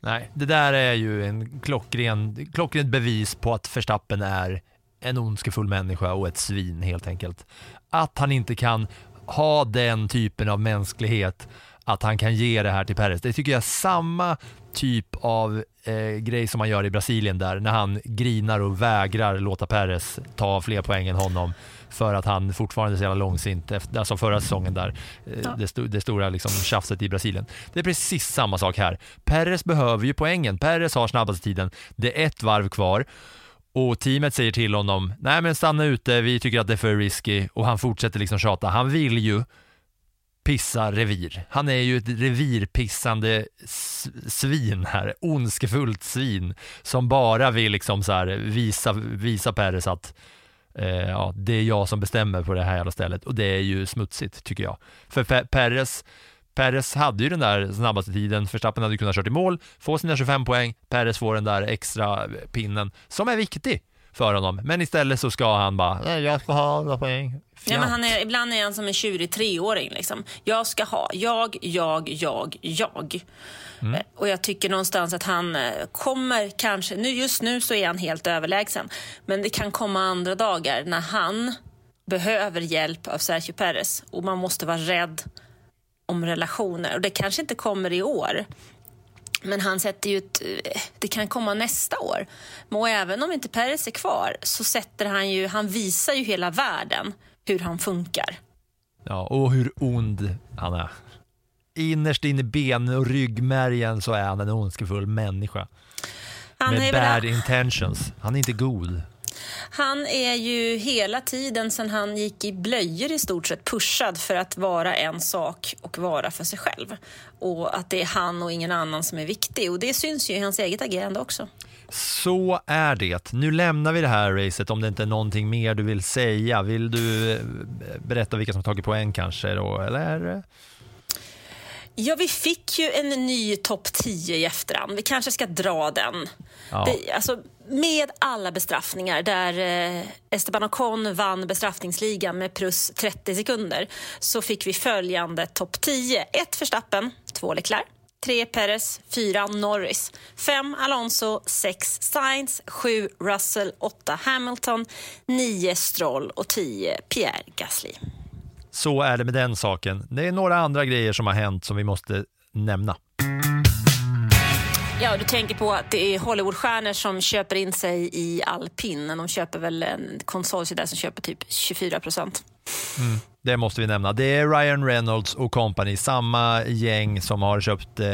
[SPEAKER 5] Nej, det där är ju en klockren, klockrent bevis på att Verstappen är en ondskefull människa och ett svin helt enkelt. Att han inte kan ha den typen av mänsklighet att han kan ge det här till Perez. Det tycker jag är samma typ av eh, grej som man gör i Brasilien där när han grinar och vägrar låta Perez ta fler poäng än honom för att han fortfarande är så jävla långsint, efter, alltså förra säsongen där, eh, ja. det, sto, det, stora liksom tjafset i Brasilien. Det är precis samma sak här. Perez behöver ju poängen, Perez har snabbaste tiden, det är ett varv kvar och teamet säger till honom, nej men stanna ute, vi tycker att det är för risky och han fortsätter liksom tjata. Han vill ju pissa revir. Han är ju ett revirpissande svin här, ondskefullt svin som bara vill liksom så visa, visa Peres att eh, ja, det är jag som bestämmer på det här jävla stället och det är ju smutsigt tycker jag. För Pe Peres Perez hade ju den där snabbaste tiden, Verstappen hade kunnat kört i mål, få sina 25 poäng, Perez får den där extra pinnen som är viktig för honom. Men istället så ska han bara, nej jag ska ha alla poäng.
[SPEAKER 6] Ja, men han är, ibland är han som en tjurig treåring. Liksom. Jag ska ha, jag, jag, jag, jag. Mm. Eh, och jag tycker någonstans att han eh, kommer kanske, nu, just nu så är han helt överlägsen. Men det kan komma andra dagar när han behöver hjälp av Sergio Perez och man måste vara rädd om relationer. Och det kanske inte kommer i år. Men han sätter ju ett, eh, det kan komma nästa år. Men även om inte Peres är kvar så sätter han ju, han visar ju hela världen hur han funkar.
[SPEAKER 5] Ja, och hur ond han är. Innerst in i ben och ryggmärgen så är han en ondskefull människa. Han Med bad intentions. Han är inte god.
[SPEAKER 6] Han är ju hela tiden sen han gick i blöjor i stort sett pushad för att vara en sak och vara för sig själv. Och att det är han och ingen annan som är viktig. Och det syns ju i hans eget agerande också.
[SPEAKER 5] Så är det. Nu lämnar vi det här racet om det inte är någonting mer du vill säga. Vill du eh, berätta vilka som tagit poäng kanske då, eller?
[SPEAKER 6] Ja, vi fick ju en ny topp 10 i efterhand. Vi kanske ska dra den. Ja. Det, alltså, med alla bestraffningar där eh, Esteban Ocon vann bestraffningsligan med plus 30 sekunder så fick vi följande topp 10. 1 Verstappen, 2 Leclerc, 3 Perez, 4 Norris, 5 Alonso, 6 Sainz, 7 Russell, 8 Hamilton, 9 Stroll. Och 10 Pierre Gasly.
[SPEAKER 5] Så är det med den saken. Det är några andra grejer som har hänt som vi måste nämna.
[SPEAKER 6] Ja, du tänker på att det är Hollywoodstjärnor som köper in sig i alpin. De köper väl en konsortie där som köper typ 24 procent.
[SPEAKER 5] Mm, det måste vi nämna. Det är Ryan Reynolds och company, samma gäng som har köpt eh,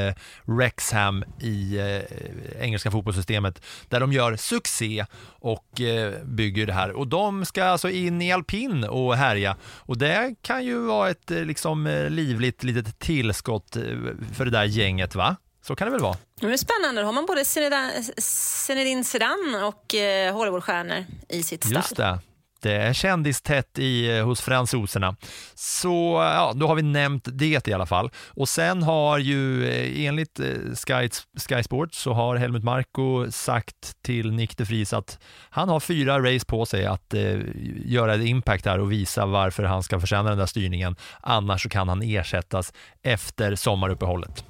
[SPEAKER 5] Rexham i eh, engelska fotbollssystemet, där de gör succé och eh, bygger det här. Och de ska alltså in i alpin och härja. Och det kan ju vara ett eh, liksom, eh, livligt litet tillskott eh, för det där gänget, va? Så kan det väl vara?
[SPEAKER 6] Det är spännande. Då har man både Zinedine Zidane och eh, Hollywoodstjärnor i sitt stall.
[SPEAKER 5] Just det. Det är kändistätt i, hos fransoserna. Så ja, då har vi nämnt det i alla fall. Och sen har ju enligt Sky, Sky Sports så har Helmut Marko sagt till Nick de Vries att han har fyra race på sig att eh, göra ett impact här och visa varför han ska förtjäna den där styrningen. Annars så kan han ersättas efter sommaruppehållet.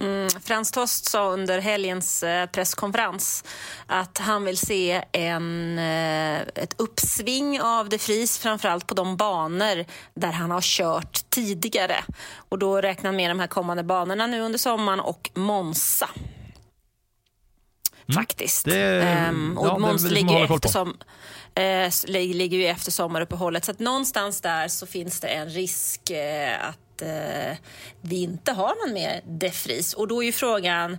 [SPEAKER 6] Mm, Frans Tost sa under helgens eh, presskonferens att han vill se en, eh, ett uppsving av De Vries, framförallt på de banor där han har kört tidigare. Och då räknar han med de här kommande banorna nu under sommaren och Monza. Mm. Faktiskt.
[SPEAKER 5] Det,
[SPEAKER 6] ehm, och
[SPEAKER 5] ja,
[SPEAKER 6] Monza ligger, efter som, eh, ligger ju efter sommaruppehållet. Så att någonstans där så finns det en risk eh, att eh, vi inte har någon mer defris. Och då är ju frågan,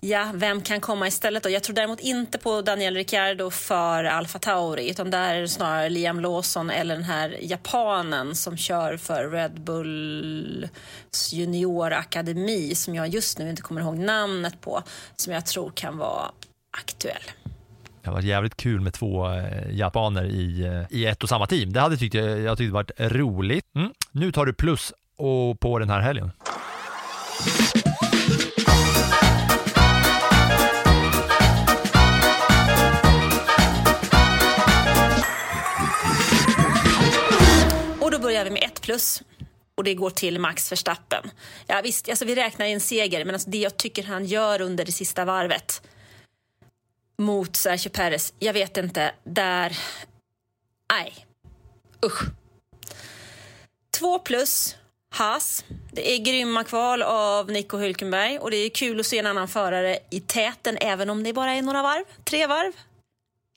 [SPEAKER 6] ja, vem kan komma istället då? Jag tror däremot inte på Daniel Ricciardo för Alfa Tauri, utan där är det snarare Liam Lawson eller den här japanen som kör för Red Bulls juniorakademi, som jag just nu inte kommer ihåg namnet på, som jag tror kan vara aktuell.
[SPEAKER 5] Det har varit jävligt kul med två eh, japaner i, eh, i ett och samma team. Det hade tyckt jag, jag tyckt varit roligt. Mm. Nu tar du plus och på den här helgen?
[SPEAKER 6] Och då börjar vi med ett plus och det går till Max Verstappen. Ja, visst, alltså vi räknar en seger, men alltså det jag tycker han gör under det sista varvet mot Sergio Perez, jag vet inte, där... Nej. Usch. Två plus Haas. Det är grymma kval av Nico Hülkenberg och det är kul att se en annan förare i täten även om det bara är några varv, tre varv.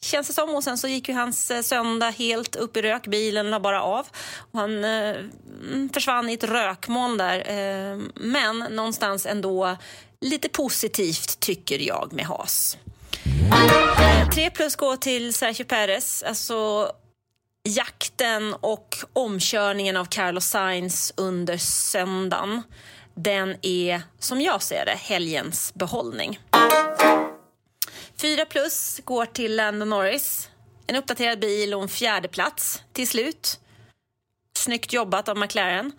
[SPEAKER 6] Känns det som. Och sen så gick ju hans eh, söndag helt upp i rök. Bilen la bara av. Och han eh, mm, försvann i ett rökmoln där. Eh, men någonstans ändå lite positivt tycker jag med Haas. Tre plus går till Sergio Perez. Alltså jakten och omkörningen av Carlos Sainz under söndagen den är, som jag ser det, helgens behållning. Fyra plus går till Lando Norris. En uppdaterad bil och en fjärde plats till slut. Snyggt jobbat av McLaren.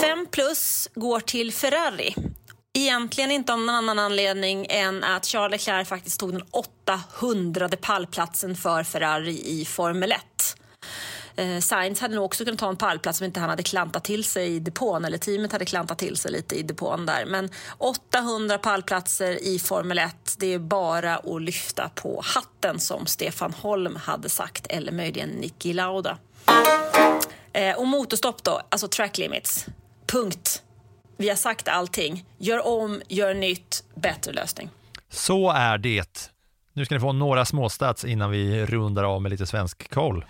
[SPEAKER 6] Fem plus går till Ferrari. Egentligen inte av någon annan anledning än att Charles Leclerc faktiskt tog den 800 pallplatsen för Ferrari i Formel 1. Eh, Sainz hade nog också kunnat ta en pallplats om inte han hade klantat till sig i depån eller teamet hade klantat till sig lite i depån där. Men 800 pallplatser i Formel 1, det är bara att lyfta på hatten som Stefan Holm hade sagt eller möjligen Niki Lauda. Eh, och motorstopp då, alltså track limits. Punkt. Vi har sagt allting. Gör om, gör nytt, bättre lösning.
[SPEAKER 5] Så är det. Nu ska ni få några småstats innan vi rundar av med lite svensk koll.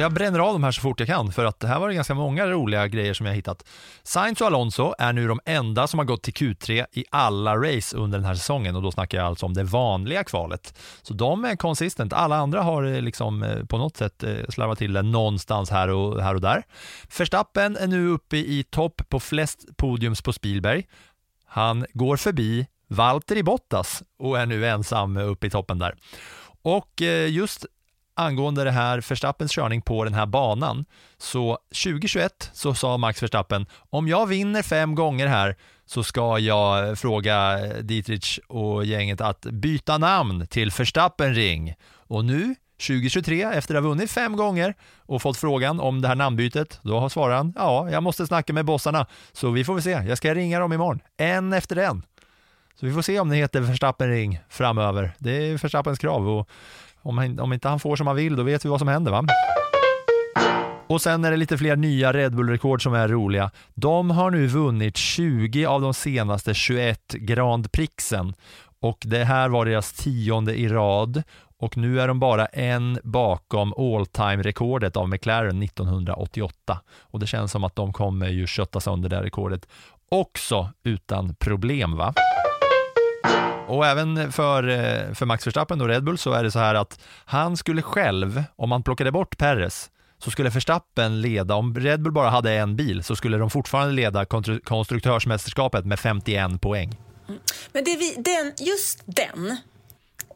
[SPEAKER 5] Jag bränner av de här så fort jag kan för att det här var det ganska många roliga grejer som jag hittat. Sainz och Alonso är nu de enda som har gått till Q3 i alla race under den här säsongen och då snackar jag alltså om det vanliga kvalet. Så de är konsistent. Alla andra har eh, liksom eh, på något sätt eh, slarvat till det någonstans här och, här och där. Verstappen är nu uppe i topp på flest podiums på Spielberg. Han går förbi Valtteri Bottas och är nu ensam uppe i toppen där. Och eh, just angående det här Verstappens körning på den här banan, så 2021 så sa Max Verstappen, om jag vinner fem gånger här så ska jag eh, fråga Dietrich och gänget att byta namn till Verstappen Ring. Och nu 2023 efter att ha vunnit fem gånger och fått frågan om det här namnbytet, då har svararen ja, jag måste snacka med bossarna, så vi får väl se. Jag ska ringa dem imorgon, en efter en. Så vi får se om det heter Verstappen Ring framöver. Det är Verstappens krav och om, han, om inte han får som han vill, då vet vi vad som händer va? Och sen är det lite fler nya Red Bull-rekord som är roliga. De har nu vunnit 20 av de senaste 21 Grand Prixen och det här var deras tionde i rad och nu är de bara en bakom all time rekordet av McLaren 1988 och det känns som att de kommer ju kötta sönder det rekordet också utan problem va? Och även för, eh, för Max Verstappen och Red Bull så är det så här att han skulle själv, om man plockade bort Perres, så skulle Verstappen leda, om Red Bull bara hade en bil, så skulle de fortfarande leda konstruktörsmästerskapet med 51 poäng.
[SPEAKER 6] Men det vi, den, just den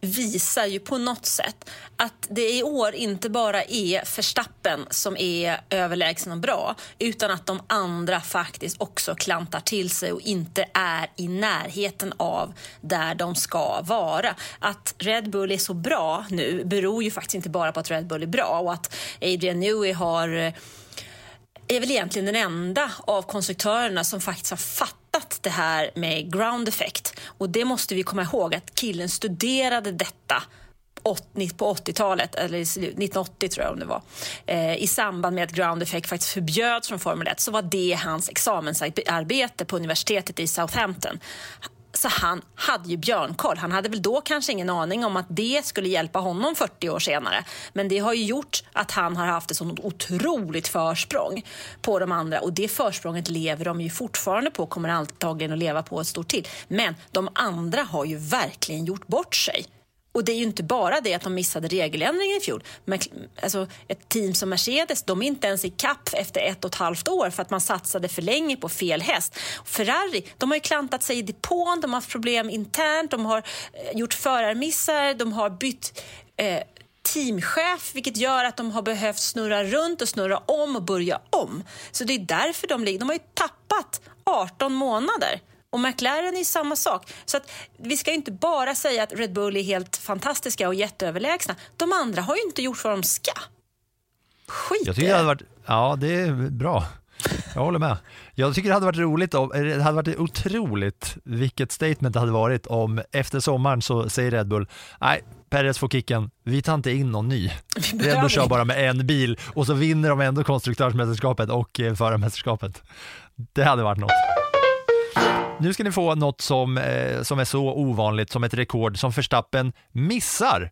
[SPEAKER 6] visar ju på något sätt att det i år inte bara är Verstappen som är överlägsen och bra utan att de andra faktiskt också klantar till sig och inte är i närheten av där de ska vara. Att Red Bull är så bra nu beror ju faktiskt inte bara på att Red Bull är bra och att Adrian Newey har eh, är väl egentligen den enda av konstruktörerna som faktiskt har fattat det här med ground effect. Och det måste vi komma ihåg att killen studerade detta på 80-talet, eller 1980 tror jag om det var, eh, i samband med att ground effect faktiskt förbjöds från Formel 1 så var det hans examensarbete på universitetet i Southampton. Så han hade ju björnkoll. Han hade väl då kanske ingen aning om att det skulle hjälpa honom 40 år senare. Men det har ju gjort att han har haft ett sånt otroligt försprång på de andra och det försprånget lever de ju fortfarande på, kommer antagligen att leva på ett stort till. Men de andra har ju verkligen gjort bort sig. Och det är ju inte bara det att de missade regeländringen i fjol. Men alltså, ett team som Mercedes, de är inte ens i kapp efter ett och ett halvt år för att man satsade för länge på fel häst. Ferrari, de har ju klantat sig i depån, de har haft problem internt, de har eh, gjort förarmissar, de har bytt eh, teamchef vilket gör att de har behövt snurra runt och snurra om och börja om. Så det är därför de ligger. De har ju tappat 18 månader. Och McLaren är samma sak. Så att vi ska inte bara säga att Red Bull är helt fantastiska och jätteöverlägsna. De andra har ju inte gjort vad de ska. Skit
[SPEAKER 5] Jag tycker det hade varit, ja det är bra. Jag håller med. Jag tycker det hade varit roligt om, det hade varit otroligt vilket statement det hade varit om efter sommaren så säger Red Bull, nej, Perez får kicken, vi tar inte in någon ny. <laughs> Red Bull kör bara med en bil och så vinner de ändå konstruktörsmästerskapet och eh, förarmästerskapet. Det hade varit något. Nu ska ni få något som, eh, som är så ovanligt som ett rekord som Verstappen missar.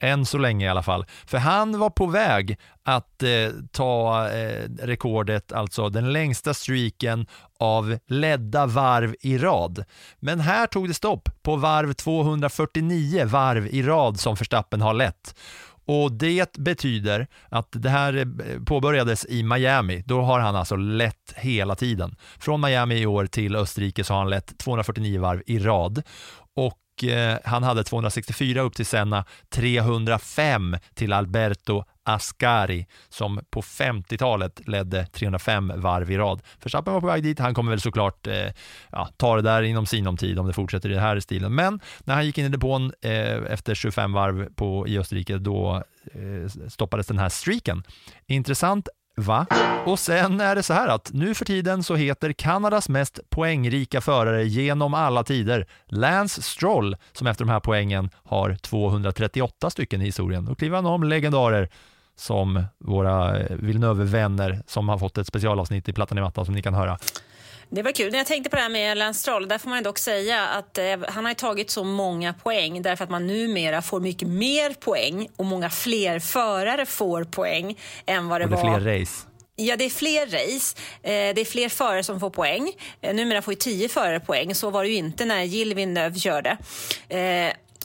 [SPEAKER 5] Än så länge i alla fall. För han var på väg att eh, ta eh, rekordet, alltså den längsta streaken av ledda varv i rad. Men här tog det stopp på varv 249 varv i rad som Verstappen har lett. Och det betyder att det här eh, påbörjades i Miami. Då har han alltså lett hela tiden. Från Miami i år till Österrike så har han lett 249 varv i rad. Och eh, han hade 264 upp till Senna, 305 till Alberto Ascari som på 50-talet ledde 305 varv i rad. Verstappen var på väg dit, han kommer väl såklart eh, ja, ta det där inom sinom tid om det fortsätter i den här stilen. Men när han gick in i depån eh, efter 25 varv på, i Österrike, då eh, stoppades den här streaken. Intressant Va? Och sen är det så här att nu för tiden så heter Kanadas mest poängrika förare genom alla tider Lance Stroll som efter de här poängen har 238 stycken i historien. Då kliver han om legendarer som våra eh, Villeneuve-vänner som har fått ett specialavsnitt i Plattan i mattan som ni kan höra.
[SPEAKER 6] Det var kul. När jag tänkte på det här med Lance Stroll, där får man dock säga att eh, han har tagit så många poäng därför att man numera får mycket mer poäng och många fler förare får poäng än vad det,
[SPEAKER 5] och det
[SPEAKER 6] var.
[SPEAKER 5] fler race.
[SPEAKER 6] Ja, det är fler race. Eh, det är fler förare som får poäng. Eh, numera får ju tio förare poäng. Så var det ju inte när Gilles Villeneuve körde.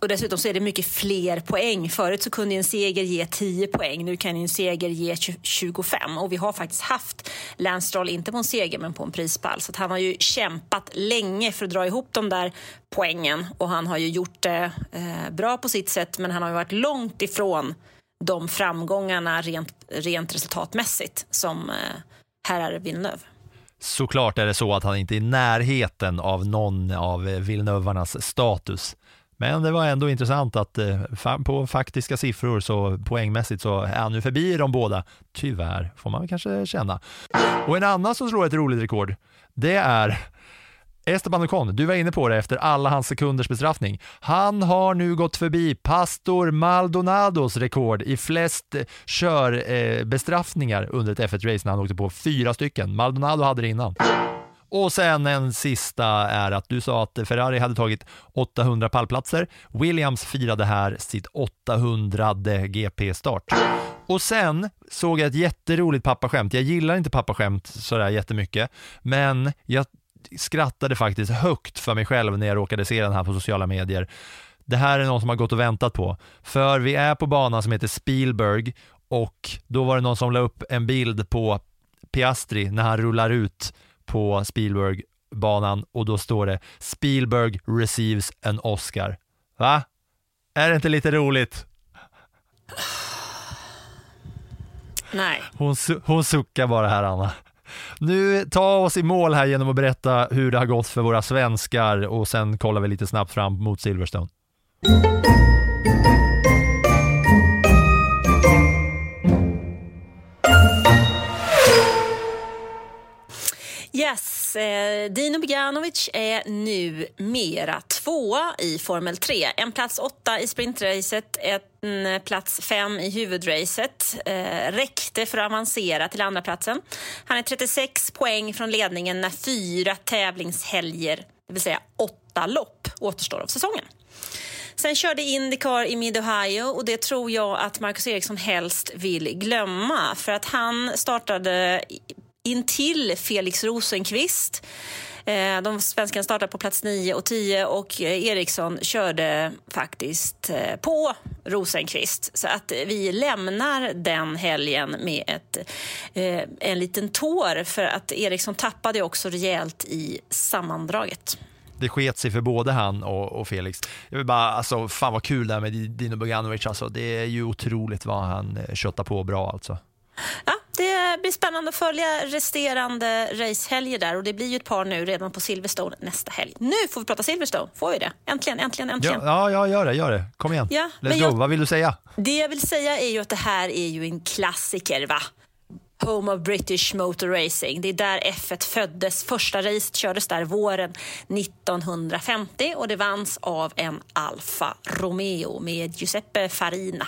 [SPEAKER 6] Och dessutom så är det mycket fler poäng. Förut så kunde en seger ge 10 poäng, nu kan en seger ge 25. Och vi har faktiskt haft Lance Stroll, inte på en seger men på en prispall. Så han har ju kämpat länge för att dra ihop de där poängen. Och han har ju gjort det eh, bra på sitt sätt men han har ju varit långt ifrån de framgångarna rent, rent resultatmässigt som eh, herrar Villeneuve.
[SPEAKER 5] Såklart är det så att han inte är i närheten av någon av Villeneuvarnas status. Men det var ändå intressant att eh, på faktiska siffror så poängmässigt så är han nu förbi de båda. Tyvärr, får man kanske känna. Och en annan som slår ett roligt rekord, det är Esteban Ocon, du var inne på det efter alla hans sekunders bestraffning. Han har nu gått förbi Pastor Maldonados rekord i flest eh, körbestraffningar eh, under ett F1-race när han åkte på fyra stycken. Maldonado hade det innan. Och sen en sista är att du sa att Ferrari hade tagit 800 pallplatser. Williams firade här sitt 800 GP-start. Och sen såg jag ett jätteroligt pappaskämt. Jag gillar inte pappaskämt sådär jättemycket, men jag skrattade faktiskt högt för mig själv när jag råkade se den här på sociala medier. Det här är någon som har gått och väntat på. För vi är på banan som heter Spielberg och då var det någon som la upp en bild på Piastri när han rullar ut på Spielberg banan och då står det Spielberg receives an Oscar. Va? Är det inte lite roligt? <sighs>
[SPEAKER 6] Nej.
[SPEAKER 5] Hon, su- hon suckar bara här Anna. Nu ta oss i mål här genom att berätta hur det har gått för våra svenskar och sen kollar vi lite snabbt fram mot Silverstone.
[SPEAKER 6] Yes, eh, Dino Beganovic är nu mera tvåa i Formel 3. En plats åtta i sprintracet, en plats fem i huvudracet. Eh, räckte för att avancera till andra platsen. Han är 36 poäng från ledningen när fyra tävlingshelger, det vill säga åtta lopp, återstår av säsongen. Sen körde Indycar i Mid-Ohio och det tror jag att Marcus Eriksson helst vill glömma för att han startade intill Felix Rosenqvist. Eh, De svenskarna startade på plats 9 och 10 och eh, Eriksson körde faktiskt eh, på Rosenqvist. Så att vi lämnar den helgen med ett, en liten tår för att Eriksson tappade också rejält i sammandraget.
[SPEAKER 5] Det sket sig för både han och, och Felix. Jag vill bara, alltså, fan vad kul det här med Dino Boganovic alltså. Det är ju otroligt vad han köttar på bra alltså.
[SPEAKER 6] Ja, blir spännande att följa resterande racehelger där och det blir ju ett par nu redan på Silverstone nästa helg. Nu får vi prata Silverstone, får vi det? Äntligen, äntligen, äntligen.
[SPEAKER 5] Ja, ja, ja, gör det, gör det. Kom igen.
[SPEAKER 6] Ja,
[SPEAKER 5] Let's go.
[SPEAKER 6] jag-
[SPEAKER 5] Vad vill du säga?
[SPEAKER 6] Det jag vill säga är ju att det här är ju en klassiker, va? Home of British Motor Racing. Det är där F1 föddes. Första racet kördes där våren 1950 och det vanns av en Alfa Romeo med Giuseppe Farina.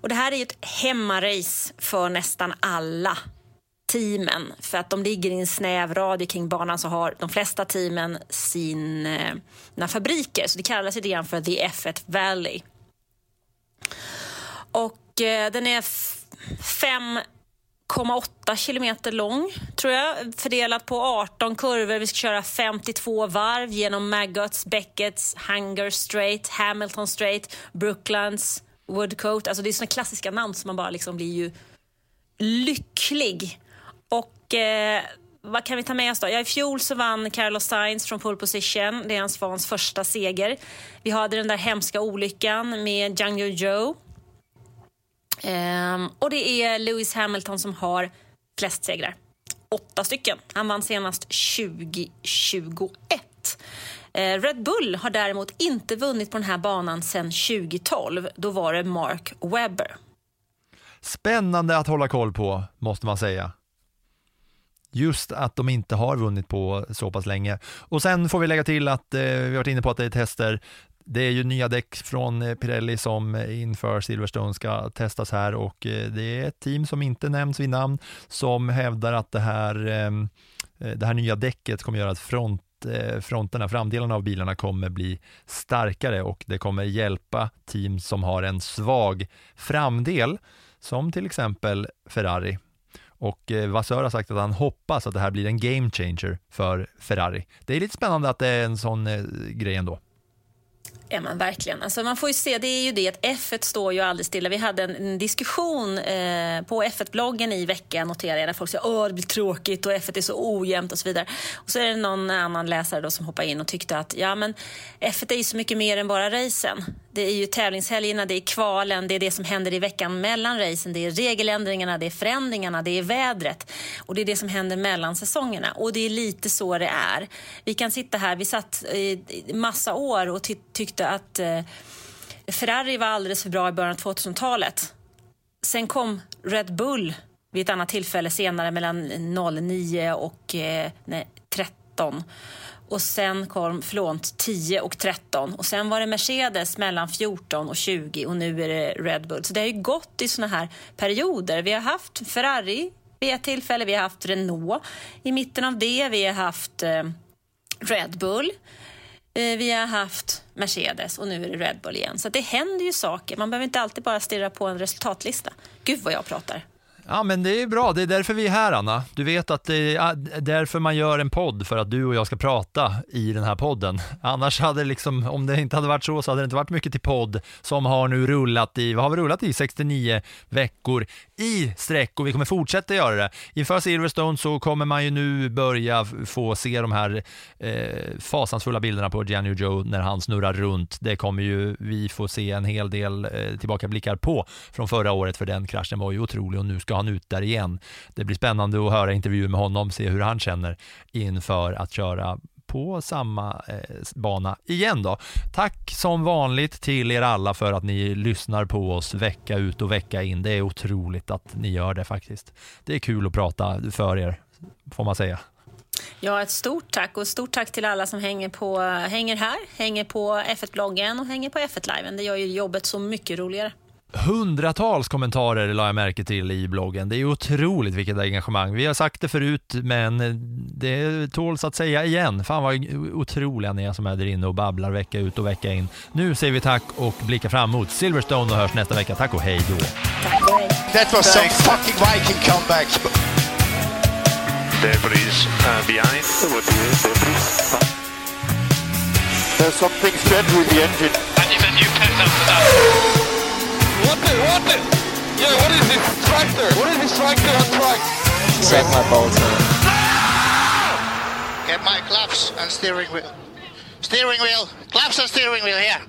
[SPEAKER 6] Och det här är ju ett hemmarace för nästan alla teamen. För att de ligger i en snäv radie kring banan så har de flesta teamen eh, sina fabriker. Så det kallas lite grann för The F1 Valley. Och eh, den är 5,8 kilometer lång, tror jag. Fördelat på 18 kurvor. Vi ska köra 52 varv genom Maggots, Beckets, Hunger Straight, Hamilton Straight, Brooklands, Woodcote. Alltså det är såna klassiska namn som man bara liksom blir ju lycklig. Och eh, vad kan vi ta med oss då? Ja, I fjol så vann Carlos Sainz från pole position. Det är hans fans första seger. Vi hade den där hemska olyckan med Zhang Yuzhou. Ehm, och det är Lewis Hamilton som har flest segrar. Åtta stycken. Han vann senast 2021. Eh, Red Bull har däremot inte vunnit på den här banan sedan 2012. Då var det Mark Webber.
[SPEAKER 5] Spännande att hålla koll på, måste man säga. Just att de inte har vunnit på så pass länge. Och sen får vi lägga till att eh, vi har varit inne på att det är tester. Det är ju nya däck från eh, Pirelli som eh, inför Silverstone ska testas här och det är ett team som inte nämns vid namn som hävdar att det här, det här nya däcket kommer göra att front Eh, fronterna, framdelarna av bilarna kommer bli starkare och det kommer hjälpa team som har en svag framdel som till exempel Ferrari. Och eh, Vassör har sagt att han hoppas att det här blir en game changer för Ferrari. Det är lite spännande att det är en sån eh, grej ändå
[SPEAKER 6] är man verkligen. Alltså, man får ju se, det är ju det att F1 står ju aldrig stilla. Vi hade en, en diskussion eh, på F1-bloggen i veckan, noterar jag, där folk säger att det blir tråkigt och F1 är så ojämnt och så vidare. Och så är det någon annan läsare då som hoppar in och tyckte att ja, men F1 är ju så mycket mer än bara racen. Det är ju tävlingshelgerna, det är kvalen, det är det som händer i veckan mellan racen, det är regeländringarna, det är förändringarna, det är vädret och det är det som händer mellan säsongerna. Och det är lite så det är. Vi kan sitta här, vi satt i massa år och tyckte tyckte att eh, Ferrari var alldeles för bra i början av 2000-talet. Sen kom Red Bull vid ett annat tillfälle senare mellan 09 och eh, nej, 13. Och sen kom förlåt, 10 och 13 och sen var det Mercedes mellan 14 och 20 och nu är det Red Bull. Så det har ju gått i såna här perioder. Vi har haft Ferrari vid ett tillfälle, vi har haft Renault i mitten av det, vi har haft eh, Red Bull. Eh, Vi har haft Mercedes och nu är det Red Bull igen. Så det händer ju saker. Man behöver inte alltid bara stirra på en resultatlista. Gud vad jag pratar.
[SPEAKER 5] Ja, men det är bra. Det är därför vi är här, Anna. Du vet att ah, det är därför man gör en podd, för att du och jag ska prata i den här podden. Annars hade det liksom, om det inte hade varit så, så hade det inte varit mycket till podd som har nu rullat i, vad har vi rullat i, 69 veckor i sträck och vi kommer fortsätta göra det. Inför Silverstone så kommer man ju nu börja få se de här eh, fasansfulla bilderna på Gianni Joe när han snurrar runt. Det kommer ju vi få se en hel del eh, tillbakablickar på från förra året, för den kraschen var ju otrolig och nu ska han ut där igen. Det blir spännande att höra intervjuer med honom, se hur han känner inför att köra på samma eh, bana igen då. Tack som vanligt till er alla för att ni lyssnar på oss vecka ut och vecka in. Det är otroligt att ni gör det faktiskt. Det är kul att prata för er, får man säga.
[SPEAKER 6] Ja, ett stort tack och stort tack till alla som hänger, på, hänger här, hänger på F1-bloggen och hänger på F1-liven. Det gör ju jobbet så mycket roligare.
[SPEAKER 5] Hundratals kommentarer la jag märke till i bloggen. Det är otroligt vilket engagemang. Vi har sagt det förut, men det tåls att säga igen. Fan vad otroliga ni är som är där inne och babblar vecka ut och vecka in. Nu säger vi tack och blickar fram mot Silverstone och hörs nästa vecka. Tack och hej då.
[SPEAKER 4] That was some fucking Viking comebacks.
[SPEAKER 1] Debris uh, behind.
[SPEAKER 4] There's something strange with the engine.
[SPEAKER 2] And a new pet after that. What the, what the? Yeah, what is this tractor? What is this tractor on track?
[SPEAKER 9] Suck my balls, man.
[SPEAKER 4] Get my claps and steering wheel. Steering wheel. Claps and steering wheel here.